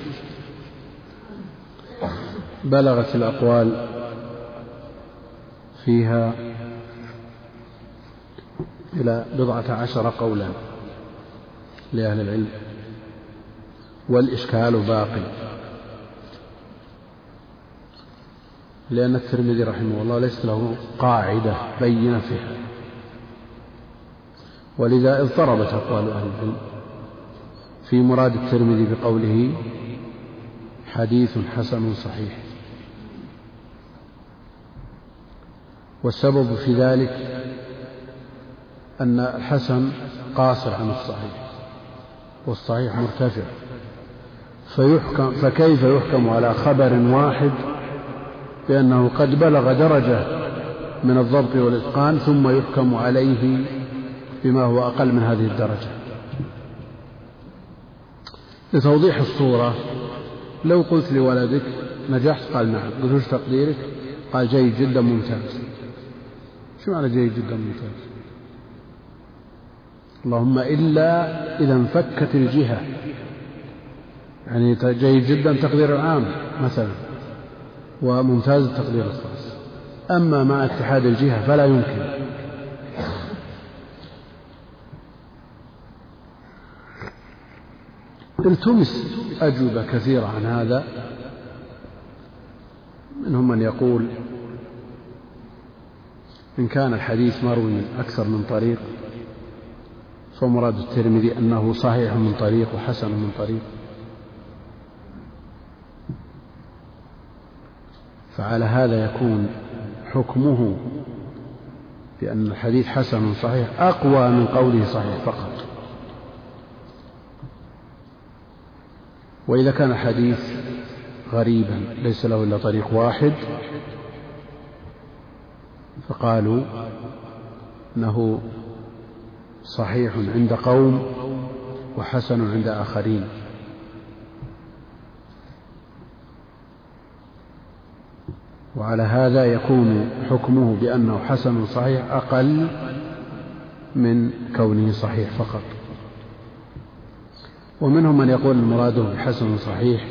بلغت الأقوال فيها إلى بضعة عشر قولا لأهل العلم والإشكال باقي. لأن الترمذي رحمه الله ليس له قاعدة بينة فيها. ولذا اضطربت أقوال أهل العلم في مراد الترمذي بقوله حديث حسن صحيح. والسبب في ذلك أن الحسن قاصر عن الصحيح والصحيح مرتفع. فيحكم فكيف يحكم على خبر واحد بأنه قد بلغ درجة من الضبط والإتقان ثم يحكم عليه بما هو أقل من هذه الدرجة. لتوضيح الصورة لو قلت لولدك نجحت؟ قال نعم. قلت وش تقديرك؟ قال جيد جدا ممتاز. شو معنى جيد جدا ممتاز؟ اللهم إلا إذا انفكت الجهة. يعني جيد جدا تقدير العام مثلا. وممتاز التقدير الخاص أما مع اتحاد الجهة فلا يمكن. التمس أجوبة كثيرة عن هذا. منهم من يقول إن كان الحديث مروي من أكثر من طريق فمراد الترمذي أنه صحيح من طريق وحسن من طريق. فعلى هذا يكون حكمه بأن الحديث حسن صحيح أقوى من قوله صحيح فقط. وإذا كان الحديث غريبا ليس له إلا طريق واحد فقالوا إنه صحيح عند قوم وحسن عند آخرين. وعلى هذا يكون حكمه بأنه حسن صحيح أقل من كونه صحيح فقط. ومنهم من يقول المراد بحسن صحيح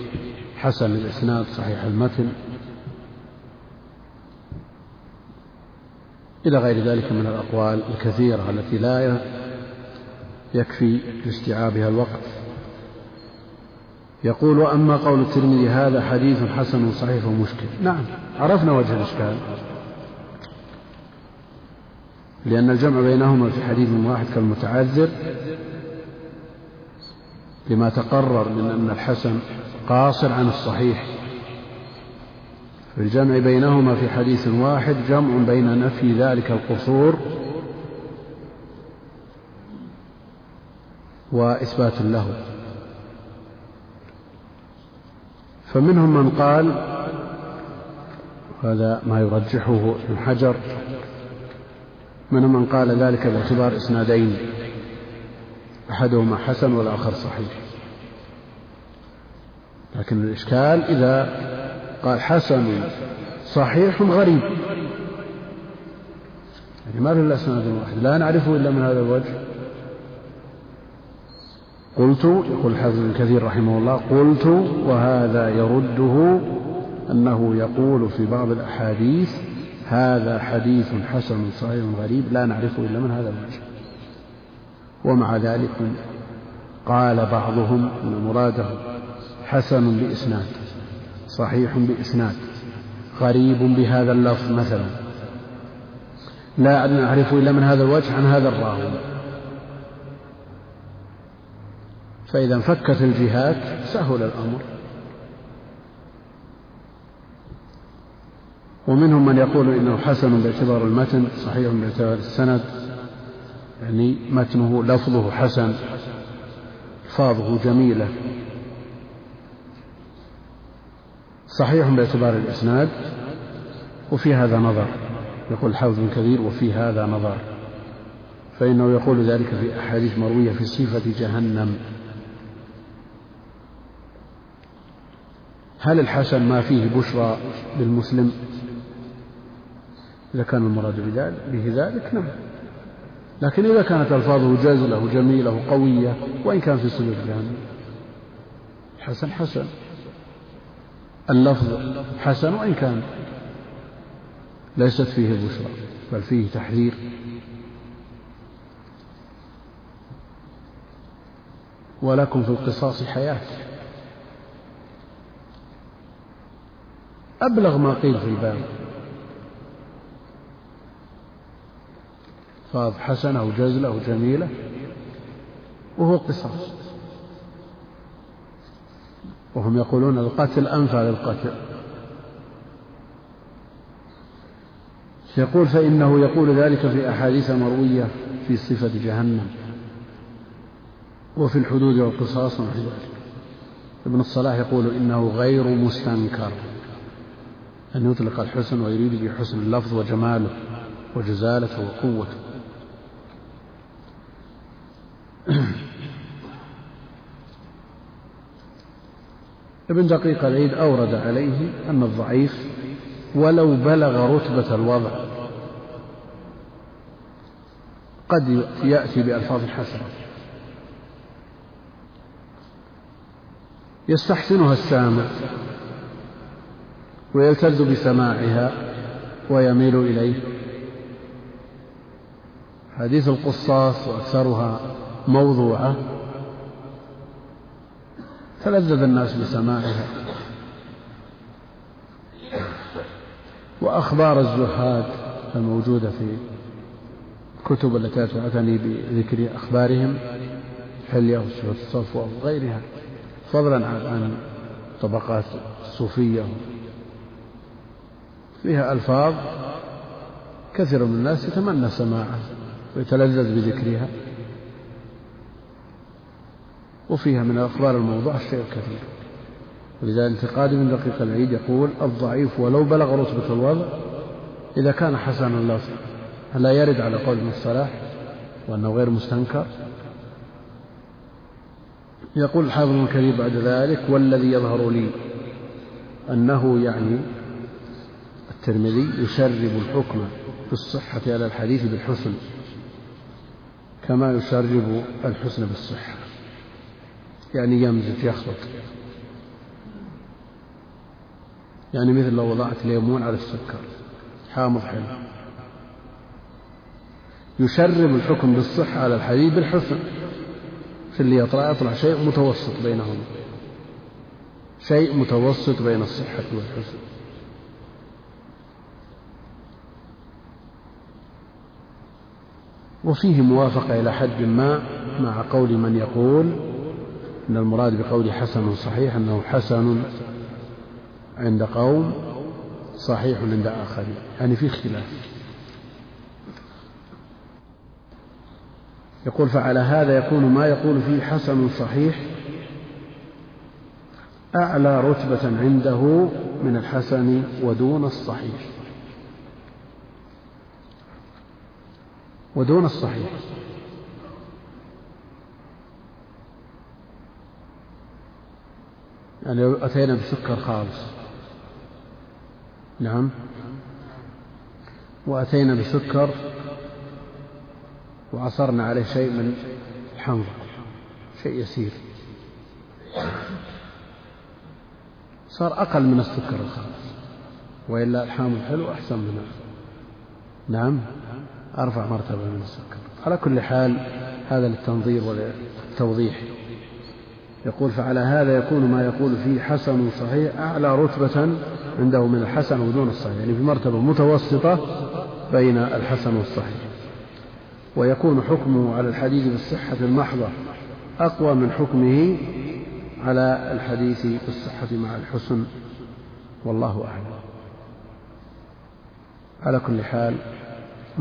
حسن الإسناد صحيح المتن. إلى غير ذلك من الأقوال الكثيرة التي لا يكفي لاستيعابها الوقت. يقول وأما قول الترمذي هذا حديث حسن صحيح ومشكل. نعم. عرفنا وجه الإشكال. لأن الجمع بينهما في حديث واحد كالمتعذر لما تقرر من أن الحسن قاصر عن الصحيح. في الجمع بينهما في حديث واحد جمع بين نفي ذلك القصور وإثبات له. فمنهم من قال هذا ما يرجحه ابن حجر. منهم من قال ذلك باعتبار إسنادين. أحدهما حسن والآخر صحيح. لكن الإشكال إذا قال حسن صحيح غريب. يعني ما في إلا إسناد واحد. لا نعرفه إلا من هذا الوجه. قلت يقول الحافظ ابن كثير رحمه الله قلت وهذا يرده أنه يقول في بعض الأحاديث هذا حديث حسن صحيح غريب لا نعرفه إلا من هذا الوجه. ومع ذلك قال بعضهم أن مراده حسن بإسناد صحيح بإسناد غريب بهذا اللفظ مثلا. لا نعرف إلا من هذا الوجه عن هذا الراوي. فإذا انفكت الجهات سهل الأمر. ومنهم من يقول إنه حسن باعتبار المتن صحيح باعتبار السند يعني متنه لفظه حسن ألفاظه جميلة. صحيح باعتبار الإسناد وفي هذا نظر. يقول الحافظ بن كثير وفي هذا نظر. فإنه يقول ذلك في أحاديث مروية في صفة جهنم. هل الحسن ما فيه بشرى للمسلم؟ إذا كان المراد به ذلك نعم. لكن إذا كانت ألفاظه جزلة وجميلة وقوية وإن كان في صفة جهنم حسن حسن. اللفظ حسن وإن كان ليست فيه بشرى بل فيه تحذير. ولكم في القصاص حياة. أبلغ ما قيل في الباب. فاض حسنة أو جزلة أو جميلة. وهو قصاص. وهم يقولون القتل أنفى للقتل. يقول فإنه يقول ذلك في أحاديث مروية في صفة جهنم. وفي الحدود والقصاص ونحو ذلك. ابن الصلاح يقول إنه غير مستنكر. أن يطلق الحسن ويريد به حسن اللفظ وجماله وجزالته وقوته. ابن دقيق العيد أورد عليه أن الضعيف ولو بلغ رتبة الوضع قد يأتي بألفاظ حسنة. يستحسنها السامع. ويلتز بسماعها ويميل إليه. حديث القصاص وأكثرها موضوعة. تلذذ الناس بسماعها. وأخبار الزهاد الموجودة في الكتب التي تعتني بذكر أخبارهم حلية وصفة الصفوة وغيرها فضلا عن طبقات الصوفية فيها ألفاظ كثير من الناس يتمنى سماعها ويتلذذ بذكرها. وفيها من الأخبار الموضوع الشيء الكثير. ولذا انتقاد من دقيق العيد يقول الضعيف ولو بلغ رتبة الوضع إذا كان حسن اللفظ ألا يرد على قول ابن الصلاح وأنه غير مستنكر. يقول الحافظ الكريم بعد ذلك والذي يظهر لي أنه يعني الترمذي يشرب الحكم في الصحة على الحديث بالحسن كما يشرب الحسن بالصحة. يعني يمزج يخلط يعني مثل لو وضعت ليمون على السكر حامض حلو. يشرب الحكم بالصحة على الحديث بالحسن. في اللي يطلع يطلع شيء متوسط بينهما شيء متوسط بين الصحة والحسن. وفيه موافقة إلى حد ما مع قول من يقول أن المراد بقول حسن صحيح أنه حسن عند قوم صحيح عند آخرين. يعني في اختلاف. يقول فعلى هذا يكون ما يقول فيه حسن صحيح أعلى رتبة عنده من الحسن ودون الصحيح. ودون الصحيح. يعني لو أتينا بسكر خالص. نعم. وأتينا بسكر وعصرنا عليه شيء من الحنظل شيء يسير. صار أقل من السكر الخالص. وإلا الحامض حلو أحسن منه. نعم. أرفع مرتبة من السكر. على كل حال هذا للتنظير والتوضيح يقول فعلى هذا يكون ما يقول فيه حسن صحيح أعلى رتبة عنده من الحسن ودون الصحيح. يعني في مرتبة متوسطة بين الحسن والصحيح. ويكون حكمه على الحديث بالصحة المحضة أقوى من حكمه على الحديث بالصحة مع الحسن. والله أعلم. على كل حال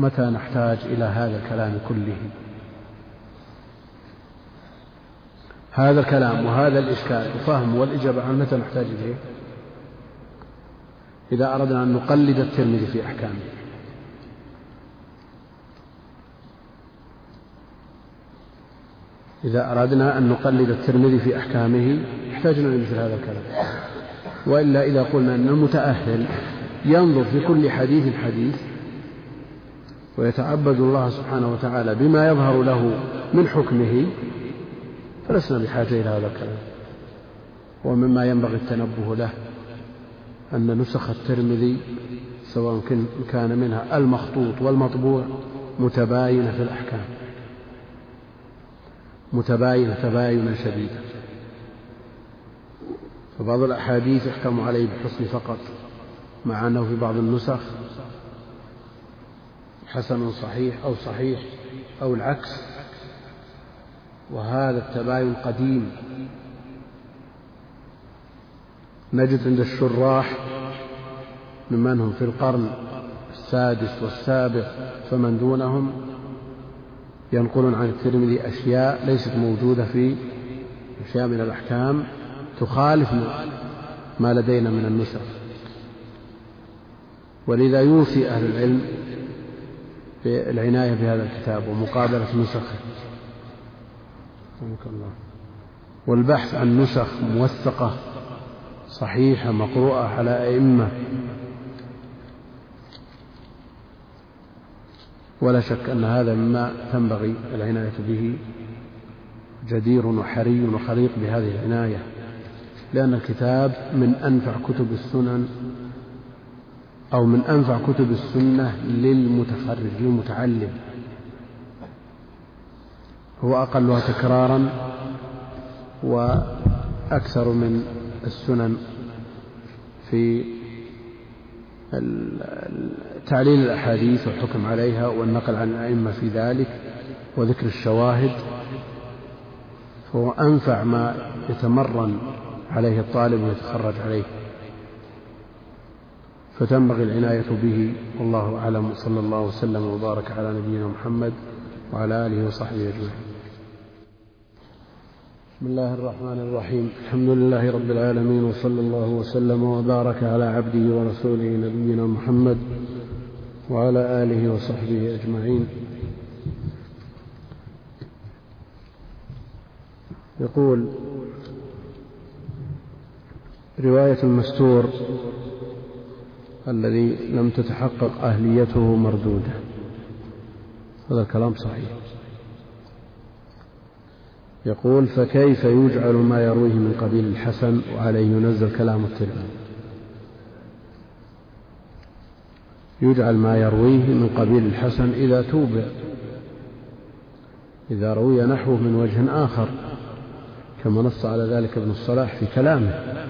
متى نحتاج إلى هذا الكلام كله؟ هذا الكلام وهذا الإشكال وفهم والإجابة عن متى نحتاج إليه؟ إذا أردنا أن نقلد الترمذي في أحكامه. إذا أردنا أن نقلد الترمذي في أحكامه احتاجنا إلى مثل هذا الكلام. وإلا إذا قلنا أن المتأهل ينظر في كل حديث حديث ويتعبد الله سبحانه وتعالى بما يظهر له من حكمه فلسنا بحاجة إلى هذا الكلام. ومما ينبغي التنبه له أن نسخ الترمذي سواء كان منها المخطوط والمطبوع متباينة في الأحكام. متباينة تباينا شديدا فبعض الأحاديث يحكم عليه بالحسن فقط مع أنه في بعض النسخ حسن صحيح أو صحيح أو العكس. وهذا التباين قديم. نجد عند الشراح ممن هم في القرن السادس والسابع فمن دونهم ينقلون عن الترمذي أشياء ليست موجودة في أشياء من الأحكام تخالف ما لدينا من النسخ. ولذا يوصي أهل العلم بالعناية بهذا الكتاب ومقابلة نسخه. والبحث عن نسخ موثقة صحيحة مقروءة على أئمة. ولا شك أن هذا مما تنبغي العناية به. جدير وحري وخليق بهذه العناية. لأن الكتاب من أنفع كتب السنن أو من أنفع كتب السنة للمتخرج للمتعلم. هو أقلها تكرارا وأكثر من السنن في تعليل الأحاديث والحكم عليها والنقل عن الأئمة في ذلك وذكر الشواهد. فهو أنفع ما يتمرن عليه الطالب ويتخرج عليه. فتنبغي العناية به. والله أعلم. صلى الله وسلم وبارك على نبينا محمد وعلى آله وصحبه أجمعين. بسم الله الرحمن الرحيم. الحمد لله رب العالمين وصلى الله وسلم وبارك على عبده ورسوله نبينا محمد وعلى آله وصحبه أجمعين. يقول رواية المستور الذي لم تتحقق أهليته مردودة. هذا الكلام صحيح. يقول فكيف يجعل ما يرويه من قبيل الحسن وعليه ينزل كلام الترمذي؟ يجعل ما يرويه من قبيل الحسن إذا توبع إذا روي نحوه من وجه آخر كما نص على ذلك ابن الصلاح في كلامه.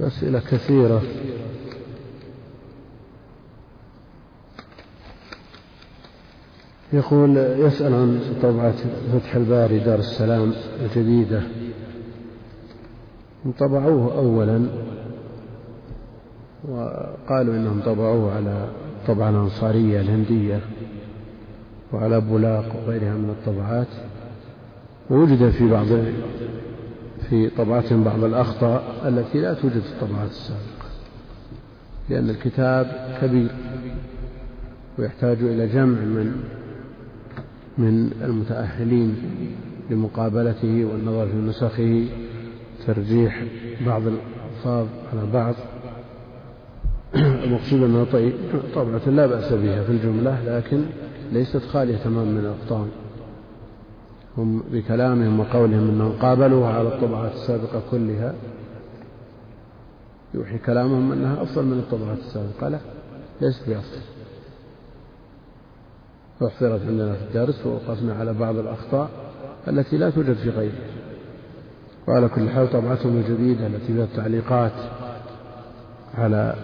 أسئلة كثيرة. يقول يسأل عن طبعة فتح الباري دار السلام الجديدة. طبعوه أولا وقالوا إنهم طبعوه على طبعة الأنصارية الهندية وعلى بولاق وغيرها من الطبعات. ووجد في بعض في طبعتهم بعض الأخطاء التي لا توجد في الطبعات السابقة لأن الكتاب كبير ويحتاج إلى جمع من من المتأهلين لمقابلته والنظر في نسخه ترجيح بعض الألفاظ على بعض. المقصود أنها طبعة لا بأس بها في الجملة لكن ليست خالية تماما من الأخطاء هم بكلامهم وقولهم أنهم قابلوها على الطبعات السابقة كلها. يوحي كلامهم أنها أفضل من الطبعات السابقة. لا ليست بأفضل. أحضرت عندنا في الدرس ووقفنا على بعض الأخطاء التي لا توجد في غيرها. وعلى كل حال طبعتهم الجديدة التي فيها التعليقات على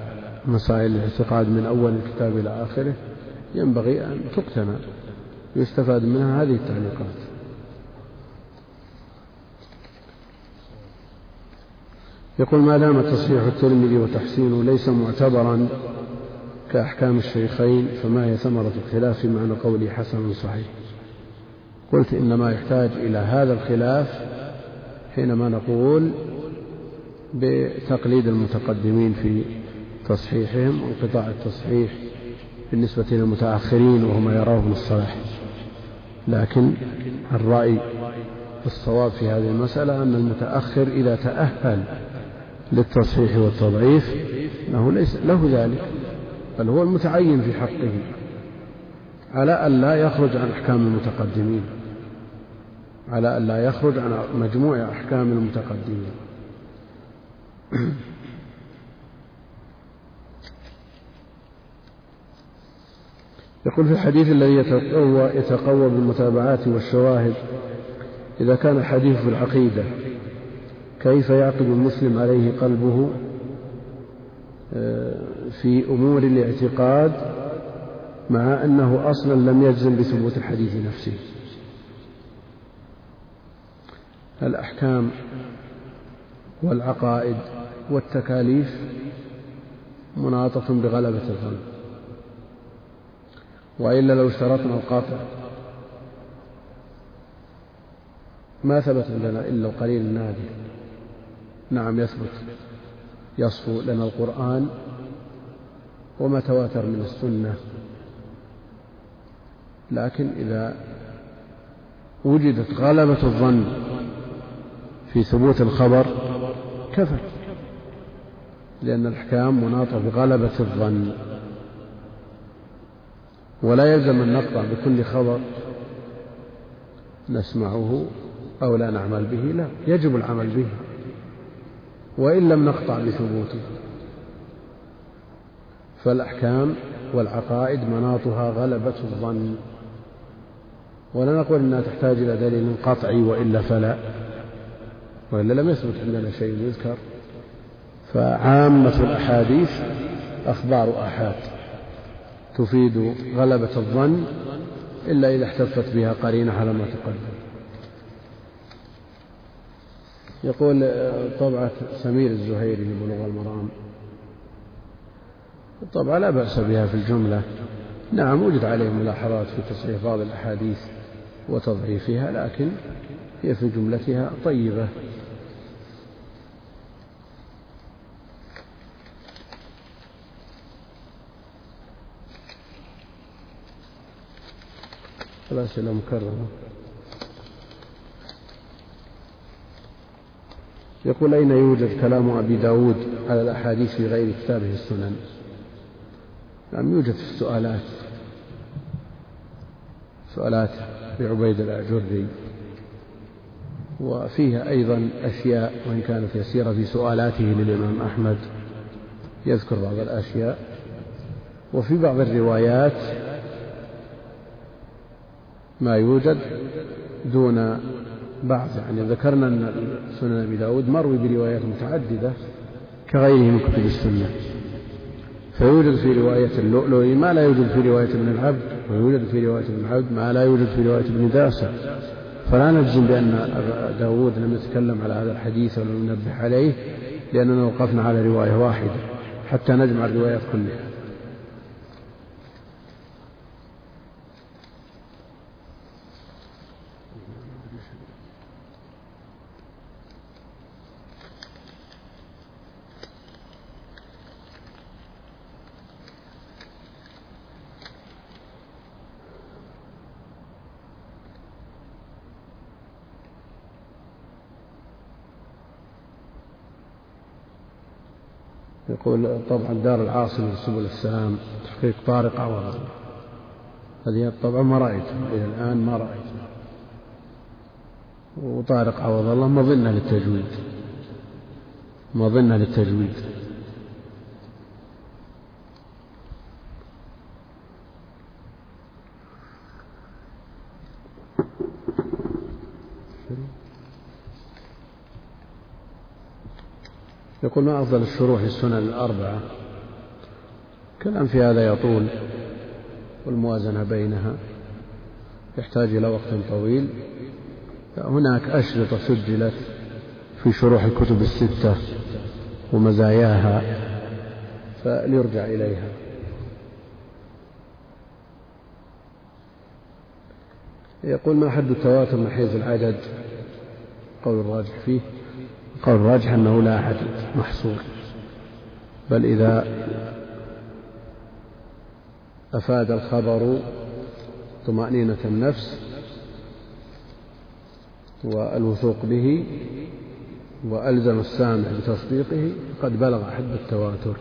مسائل الاعتقاد من أول الكتاب إلى آخره ينبغي أن تقتنى يستفاد منها هذه التعليقات. يقول ما دام تصحيح الترمذي وتحسينه ليس معتبرا كأحكام الشيخين فما هي ثمرة الخلاف في معنى قوله حسن صحيح؟ قلت إنما يحتاج إلى هذا الخلاف حينما نقول بتقليد المتقدمين في تصحيحهم وانقطاع التصحيح بالنسبة للمتأخرين وهم يراه بالصلاح لكن الرأي الصواب في هذه المسألة أن المتأخر إذا تأهل للتصحيح والتضعيف أنه ليس له ذلك بل هو المتعين في حقه على أن لا يخرج عن أحكام المتقدمين على أن لا يخرج عن مجموع أحكام المتقدمين. يقول في الحديث الذي يتقوى, يتقوى بالمتابعات والشواهد إذا كان الحديث في العقيدة كيف يعقد المسلم عليه قلبه آه، في أمور الاعتقاد مع أنه أصلا لم يجزم بثبوت الحديث نفسه. الأحكام والعقائد والتكاليف مناطة بغلبة الظن. وإلا لو اشترطنا القاطع ما ثبت لنا إلا القليل النادر. نعم يثبت. يصفو لنا القرآن وما تواتر من السنة. لكن إذا وجدت غلبة الظن في ثبوت الخبر كفى لأن الأحكام مناطة بغلبة الظن. ولا يلزم أن نقطع بكل خبر نسمعه أو لا نعمل به لا. يجب العمل به. وإن لم نقطع بثبوته. فالأحكام والعقائد مناطها غلبة الظن. ولا نقول أنها تحتاج إلى دليل قطعي وإلا فلا. وإلا لم يثبت عندنا شيء يذكر. فعامة الأحاديث أخبار آحاد تفيد غلبة الظن إلا إذا احتفت بها قرينة على ما تقدم. يقول طبعة سمير الزهيري لبلوغ المرام. طبعا لا بأس بها في الجملة. نعم وجد عليه ملاحظات في تصحيح بعض الأحاديث وتضعيفها لكن هي في جملتها طيبة. الأسئلة مكررة يقول أين يوجد كلام أبي داود على الأحاديث في غير كتابه السنن؟ نعم يوجد في السؤالات. سؤالات لعبيد الأعجري. وفيها أيضا أشياء وإن كانت يسيرة في سؤالاته للإمام أحمد يذكر بعض الأشياء. وفي بعض الروايات ما يوجد دون بعض يعني ذكرنا أن سنن أبي داود مروي بروايات متعددة كغيره من كتب السنة. فيوجد في رواية اللؤلؤي ما لا يوجد في رواية ابن العبد ويوجد في رواية ابن العبد ما لا يوجد في رواية ابن داسة. فلا نجزم بأن داود لم يتكلم على هذا الحديث ولم ينبه عليه لأننا وقفنا على رواية واحدة حتى نجمع الروايات كلها. يقول طبعا دار العاصمة سبل السلام تحقيق طارق عوض. هذه طبعا ما رأيتها إلى الآن ما رأيتها وطارق عوض الله مظنة للتجويد. مظنة للتجويد. يقول ما أفضل الشروح السنن الأربعة؟ كلام في هذا يطول والموازنة بينها. يحتاج إلى وقت طويل. هناك أشرطة سجلت في شروح الكتب الستة ومزاياها فليرجع إليها. يقول ما حد التواتر من حيث العدد؟ قول الراجح فيه. قول الراجح أنه لا أحد محصور. بل إذا أفاد الخبر طمأنينة النفس والوثوق به وألزم السامع بتصديقه قد بلغ حد التواتر.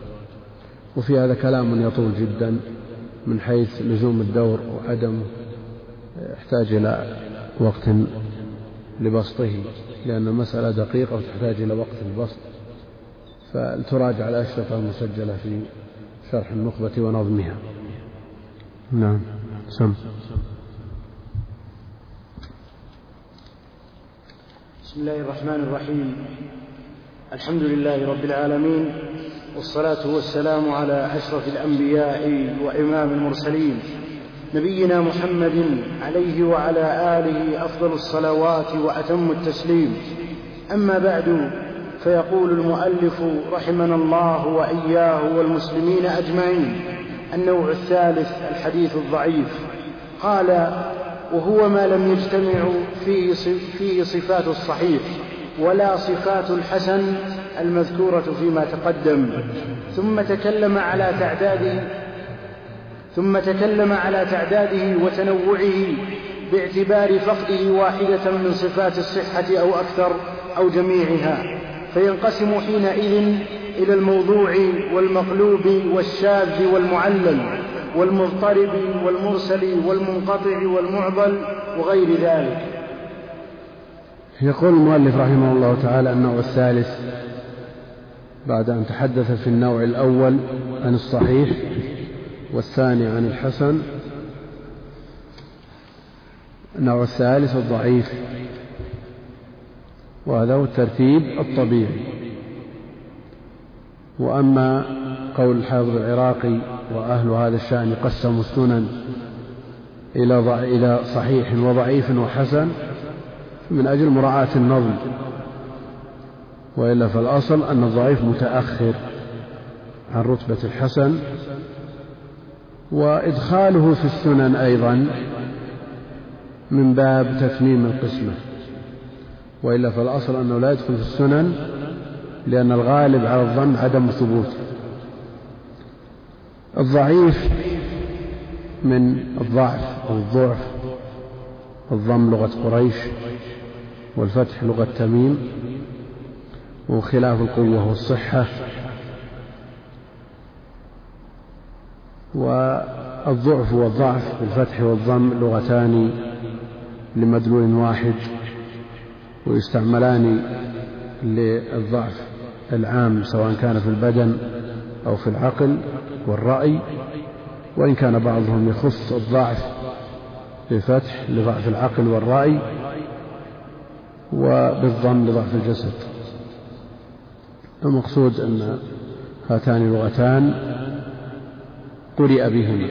وفي هذا كلام يطول جدا من حيث لزوم الدور وعدمه يحتاج إلى وقت لبسطه لأن المسألة دقيقة وتحتاج إلى وقت البسط. فلتراجع الأشرطة المسجلة في شرح النخبة ونظمها. نعم. سم. بسم الله الرحمن الرحيم. الحمد لله رب العالمين والصلاة والسلام على أشرف الأنبياء وإمام المرسلين. نبينا محمد عليه وعلى آله أفضل الصلوات وأتم التسليم. أما بعد فيقول المؤلف رحمنا الله وإياه والمسلمين أجمعين النوع الثالث الحديث الضعيف. قال وهو ما لم يجتمع فيه فيه صفات الصحيح ولا صفات الحسن المذكورة فيما تقدم. ثم تكلم على تعداد ثم تكلم على تعداده وتنوعه باعتبار فقده واحدة من صفات الصحة أو أكثر أو جميعها. فينقسم حينئذ إلى الموضوع والمقلوب والشاذ والمعلل والمضطرب والمرسل والمنقطع والمعضل وغير ذلك. يقول المؤلف رحمه الله تعالى النوع الثالث بعد أن تحدث في النوع الأول عن الصحيح والثاني عن الحسن. النوع الثالث الضعيف. وهذا هو الترتيب الطبيعي. وأما قول الحافظ العراقي وأهل هذا الشأن قسموا السنن إلى إلى صحيح وضعيف وحسن من أجل مراعاة النظم. وإلا فالأصل أن الضعيف متأخر عن رتبة الحسن وإدخاله في السنن أيضا من باب تتميم القسمة. وإلا فالأصل أنه لا يدخل في السنن لأن الغالب على الظن عدم ثبوته الضعيف من الضعف أو الضعف الضم لغة قريش والفتح لغة تميم وخلاف القوة والصحة. والضعف والضعف بالفتح والضم لغتان لمدلول واحد ويستعملان للضعف العام سواء كان في البدن أو في العقل والرأي وإن كان بعضهم يخص الضعف بفتح لضعف العقل والرأي وبالضم لضعف الجسد. المقصود أن هاتان لغتان قرئ بهما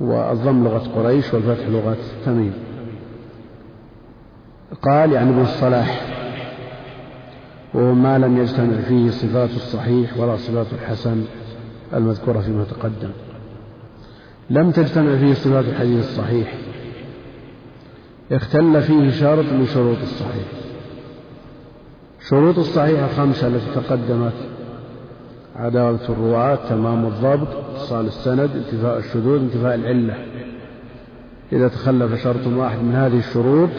والضم لغة قريش والفتح لغة تميم. قال يعني ابن الصلاح وهو ما لم يجتمع فيه صفات الصحيح ولا صفات الحسن المذكورة فيما تقدم. لم تجتمع فيه صفات الحديث الصحيح. اختل فيه شرط من شروط الصحيح. شروط الصحيح الخمسة التي تقدمت عدالة الرواة تمام الضبط اتصال السند انتفاء الشذوذ انتفاء العلة. إذا تخلف شرط واحد من هذه الشروط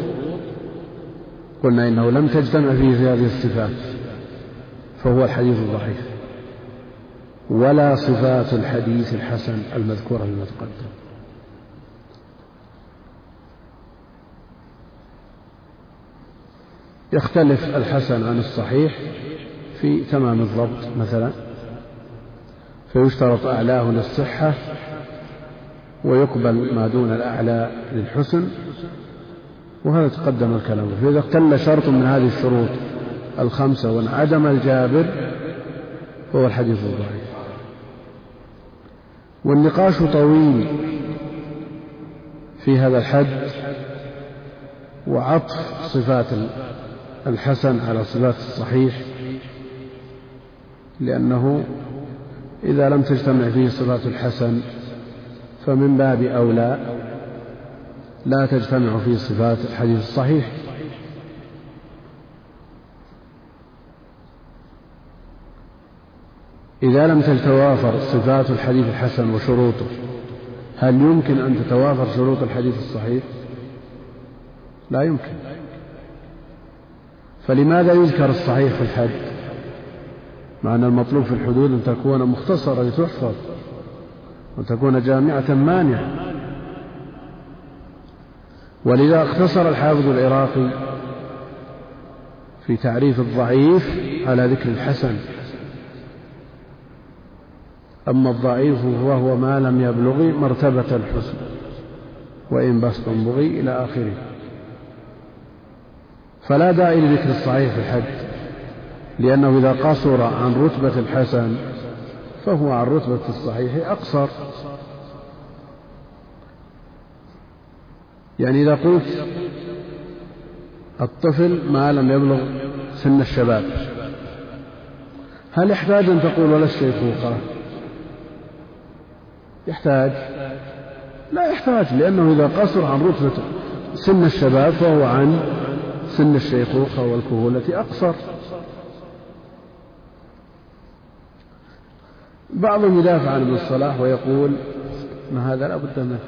قلنا إنه لم تجتمع فيه في هذه الصفات فهو الحديث الضعيف. ولا صفات الحديث الحسن المذكورة فيما تقدم يختلف الحسن عن الصحيح في تمام الضبط مثلا. فيشترط أعلاه للصحة ويقبل ما دون الأعلى للحسن وهذا تقدم الكلام. فإذا اختل شرط من هذه الشروط الخمسة وانعدم الجابر فهو الحديث الضعيف. والنقاش طويل في هذا الحد وعطف صفات الحسن على صفات الصحيح لأنه إذا لم تجتمع فيه صفات الحسن فمن باب أولى لا تجتمع فيه صفات الحديث الصحيح. إذا لم تتوافر صفات الحديث الحسن وشروطه هل يمكن أن تتوافر شروط الحديث الصحيح؟ لا يمكن. فلماذا يذكر الصحيح في الحد مع أن المطلوب في الحدود أن تكون مختصرة لتحفظ وأن تكون جامعة مانعة. ولذا اختصر الحافظ العراقي في تعريف الضعيف على ذكر الحسن. أما الضعيف وهو ما لم يبلغ مرتبة الحسن وإن بسط بغي إلى آخره. فلا داعي لذكر الصحيح في الحد لأنه إذا قصر عن رتبة الحسن فهو عن رتبة الصحيح أقصر. يعني إذا قلت الطفل ما لم يبلغ سن الشباب هل يحتاج أن تقول ولا الشيخوخة يحتاج. لا يحتاج لأنه إذا قصر عن رتبة سن الشباب فهو عن سن الشيخوخة والكهولة أقصر. بعضهم يدافع عن ابن الصلاح ويقول ما هذا لا بد منه.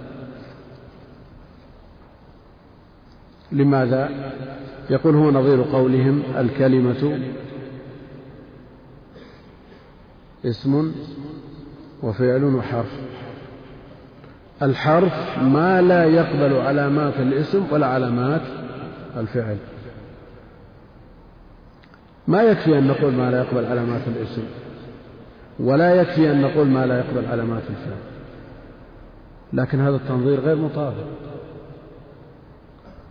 لماذا؟ يقول هو نظير قولهم الكلمة اسم وفعل وحرف. الحرف ما لا يقبل علامات الاسم ولا علامات الفعل. ما يكفي أن نقول ما لا يقبل علامات الاسم. ولا يكفي أن نقول ما لا يقبل علامات الفعل. لكن هذا التنظير غير مطابق.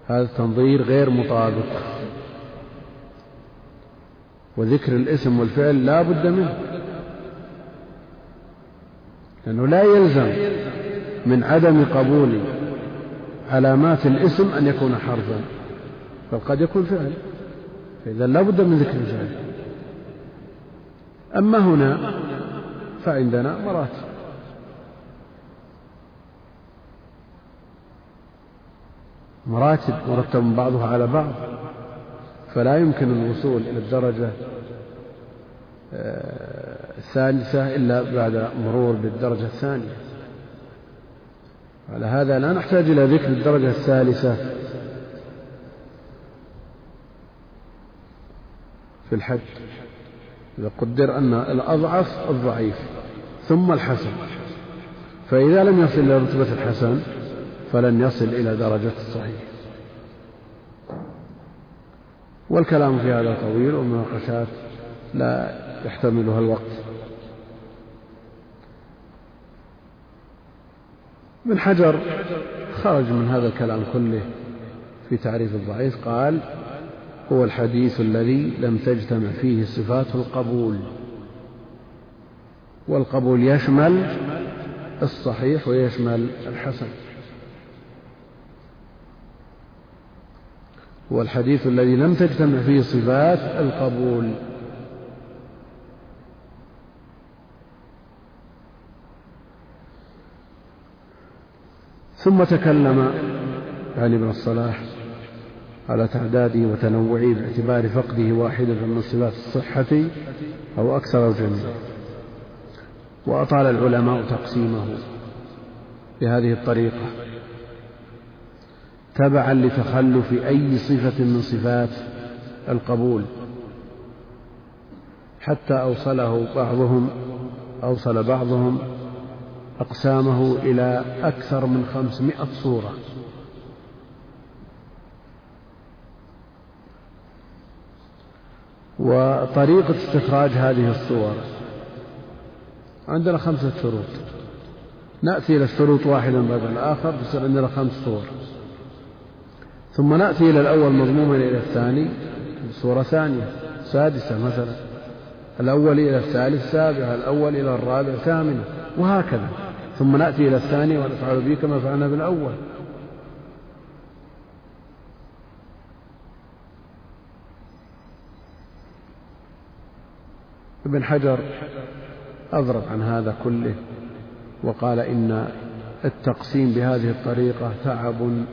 هذا التنظير غير مطابق. وذكر الاسم والفعل لا بد منه. لأنه لا يلزم من عدم قبول علامات الاسم أن يكون حرفا بل قد يكون فعل فإذا لا بد من ذكر الفعل. أما هنا فعندنا مراتب مراتب مرتب بعضها على بعض فلا يمكن الوصول إلى الدرجة آه، الثالثة إلا بعد مرور بالدرجة الثانية. على هذا لا نحتاج إلى ذكر الدرجة الثالثة في الحج. إذا قدر أن الأضعف الضعيف ثم الحسن. فإذا لم يصل إلى رتبة الحسن فلن يصل إلى درجة الصحيح. والكلام في هذا طويل ومناقشات لا يحتملها الوقت. ابن حجر خرج من هذا الكلام كله في تعريف الضعيف قال هو الحديث الذي لم تجتمع فيه صفات القبول والقبول يشمل الصحيح ويشمل الحسن. هو الحديث الذي لم تجتمع فيه صفات القبول. ثم تكلم يعني ابن الصلاح. على تعداده وتنوعه باعتبار فقده واحدة من صفات الصحة أو أكثر أو جميع وأطال العلماء تقسيمه بهذه الطريقة. تبعا لتخلف أي صفة من صفات القبول. حتى أوصله بعضهم أوصل بعضهم أقسامه إلى أكثر من خمسمائة صورة. وطريقة استخراج هذه الصور. عندنا خمسة شروط. نأتي إلى الشروط واحدا بعد الآخر يصير عندنا خمس صور. ثم نأتي إلى الأول مضموما إلى الثاني صورة ثانية سادسة مثلا. الأول إلى الثالث سابعة الأول إلى الرابع ثامنة وهكذا. ثم نأتي إلى الثاني ونفعل به كما فعلنا بالأول. ابن حجر أضرب عن هذا كله وقال إن التقسيم بهذه الطريقة تعب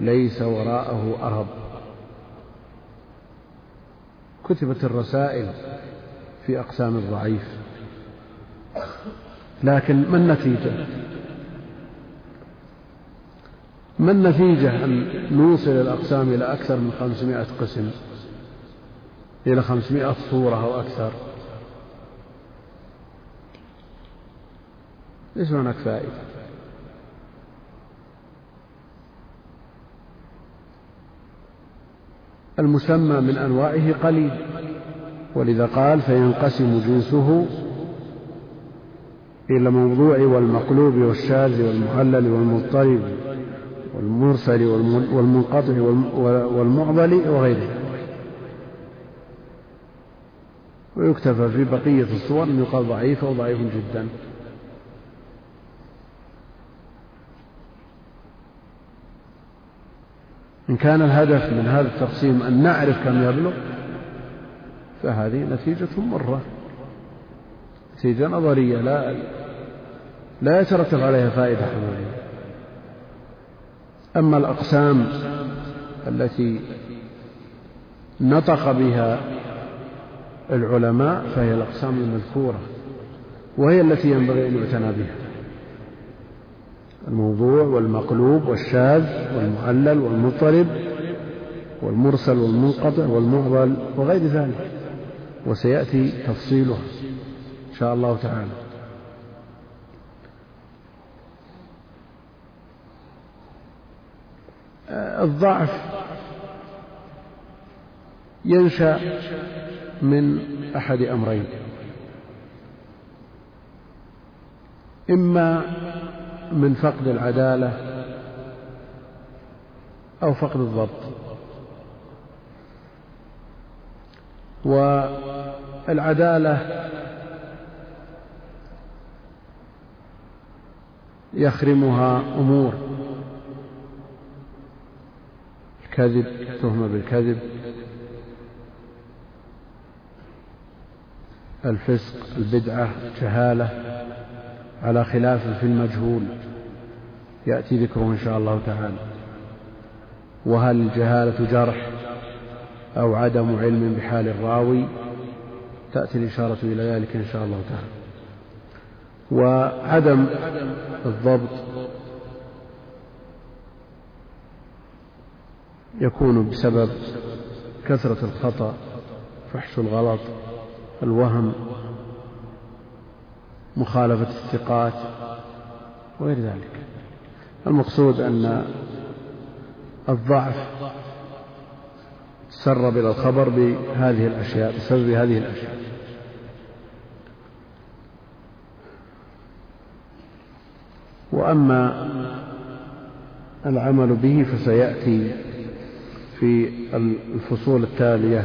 ليس وراءه أرب كتبت الرسائل في أقسام الضعيف لكن ما النتيجة؟ ما النتيجة أن نوصل الأقسام إلى أكثر من خمسمائة قسم إلى خمسمائة صورة أو أكثر؟ ليس هناك فائدة. المسمى من أنواعه قليل ولذا قال فينقسم جنسه إلى الموضوع والمقلوب والشاذ والمعلل والمضطرب والمرسل والمنقطع والمعضل وغيره. ويكتفى في بقية الصور أن يقال ضعيف أو ضعيف جدا. إن كان الهدف من هذا التقسيم أن نعرف كم يبلغ فهذه نتيجة مرة نتيجة نظرية لا لا يترتب عليها فائدة عملية أما الأقسام التي نطق بها العلماء فهي الأقسام المذكورة وهي التي ينبغي أن يعتنى بها. الموضوع والمقلوب والشاذ والمعلل والمضطرب والمرسل والمنقطع والمعضل وغير ذلك. وسيأتي تفصيلها إن شاء الله تعالى. الضعف ينشأ من أحد أمرين. إما من فقد العدالة أو فقد الضبط. والعدالة يخرمها أمور. الكذب تهمة بالكذب. الفسق البدعة جهالة على خلاف في المجهول. يأتي ذكره إن شاء الله تعالى. وهل الجهالة جرح أو عدم علم بحال الراوي؟ تأتي الإشارة إلى ذلك إن شاء الله تعالى. وعدم الضبط يكون بسبب كثرة الخطأ فحش الغلط الوهم مخالفة الثقات وغير ذلك. المقصود أن الضعف سرب إلى الخبر بهذه الأشياء بسبب هذه الأشياء. وأما العمل به فسيأتي في الفصول التالية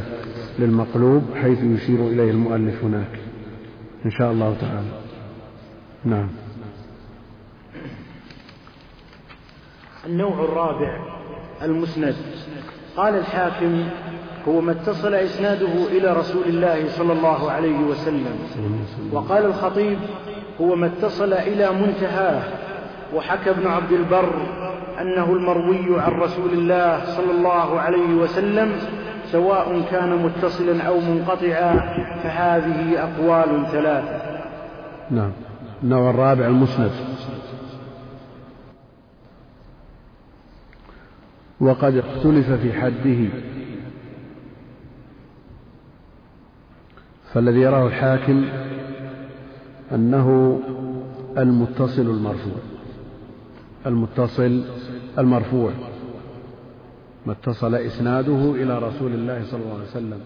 للمقلوب حيث يشير إليه المؤلف هناك إن شاء الله تعالى. نعم. النوع الرابع المسند. قال الحاكم هو ما اتصل إسناده إلى رسول الله صلى الله عليه وسلم. وقال الخطيب هو ما اتصل إلى منتهاه. وحكى ابن عبد البر أنه المروي عن رسول الله صلى الله عليه وسلم سواء كان متصلا أو منقطعا فهذه أقوال ثلاثة. نعم. النوع الرابع المسند. وقد اختلف في حده. فالذي يراه الحاكم أنه المتصل المرفوع. المتصل المرفوع. ما اتصل إسناده إلى رسول الله صلى الله عليه وسلم.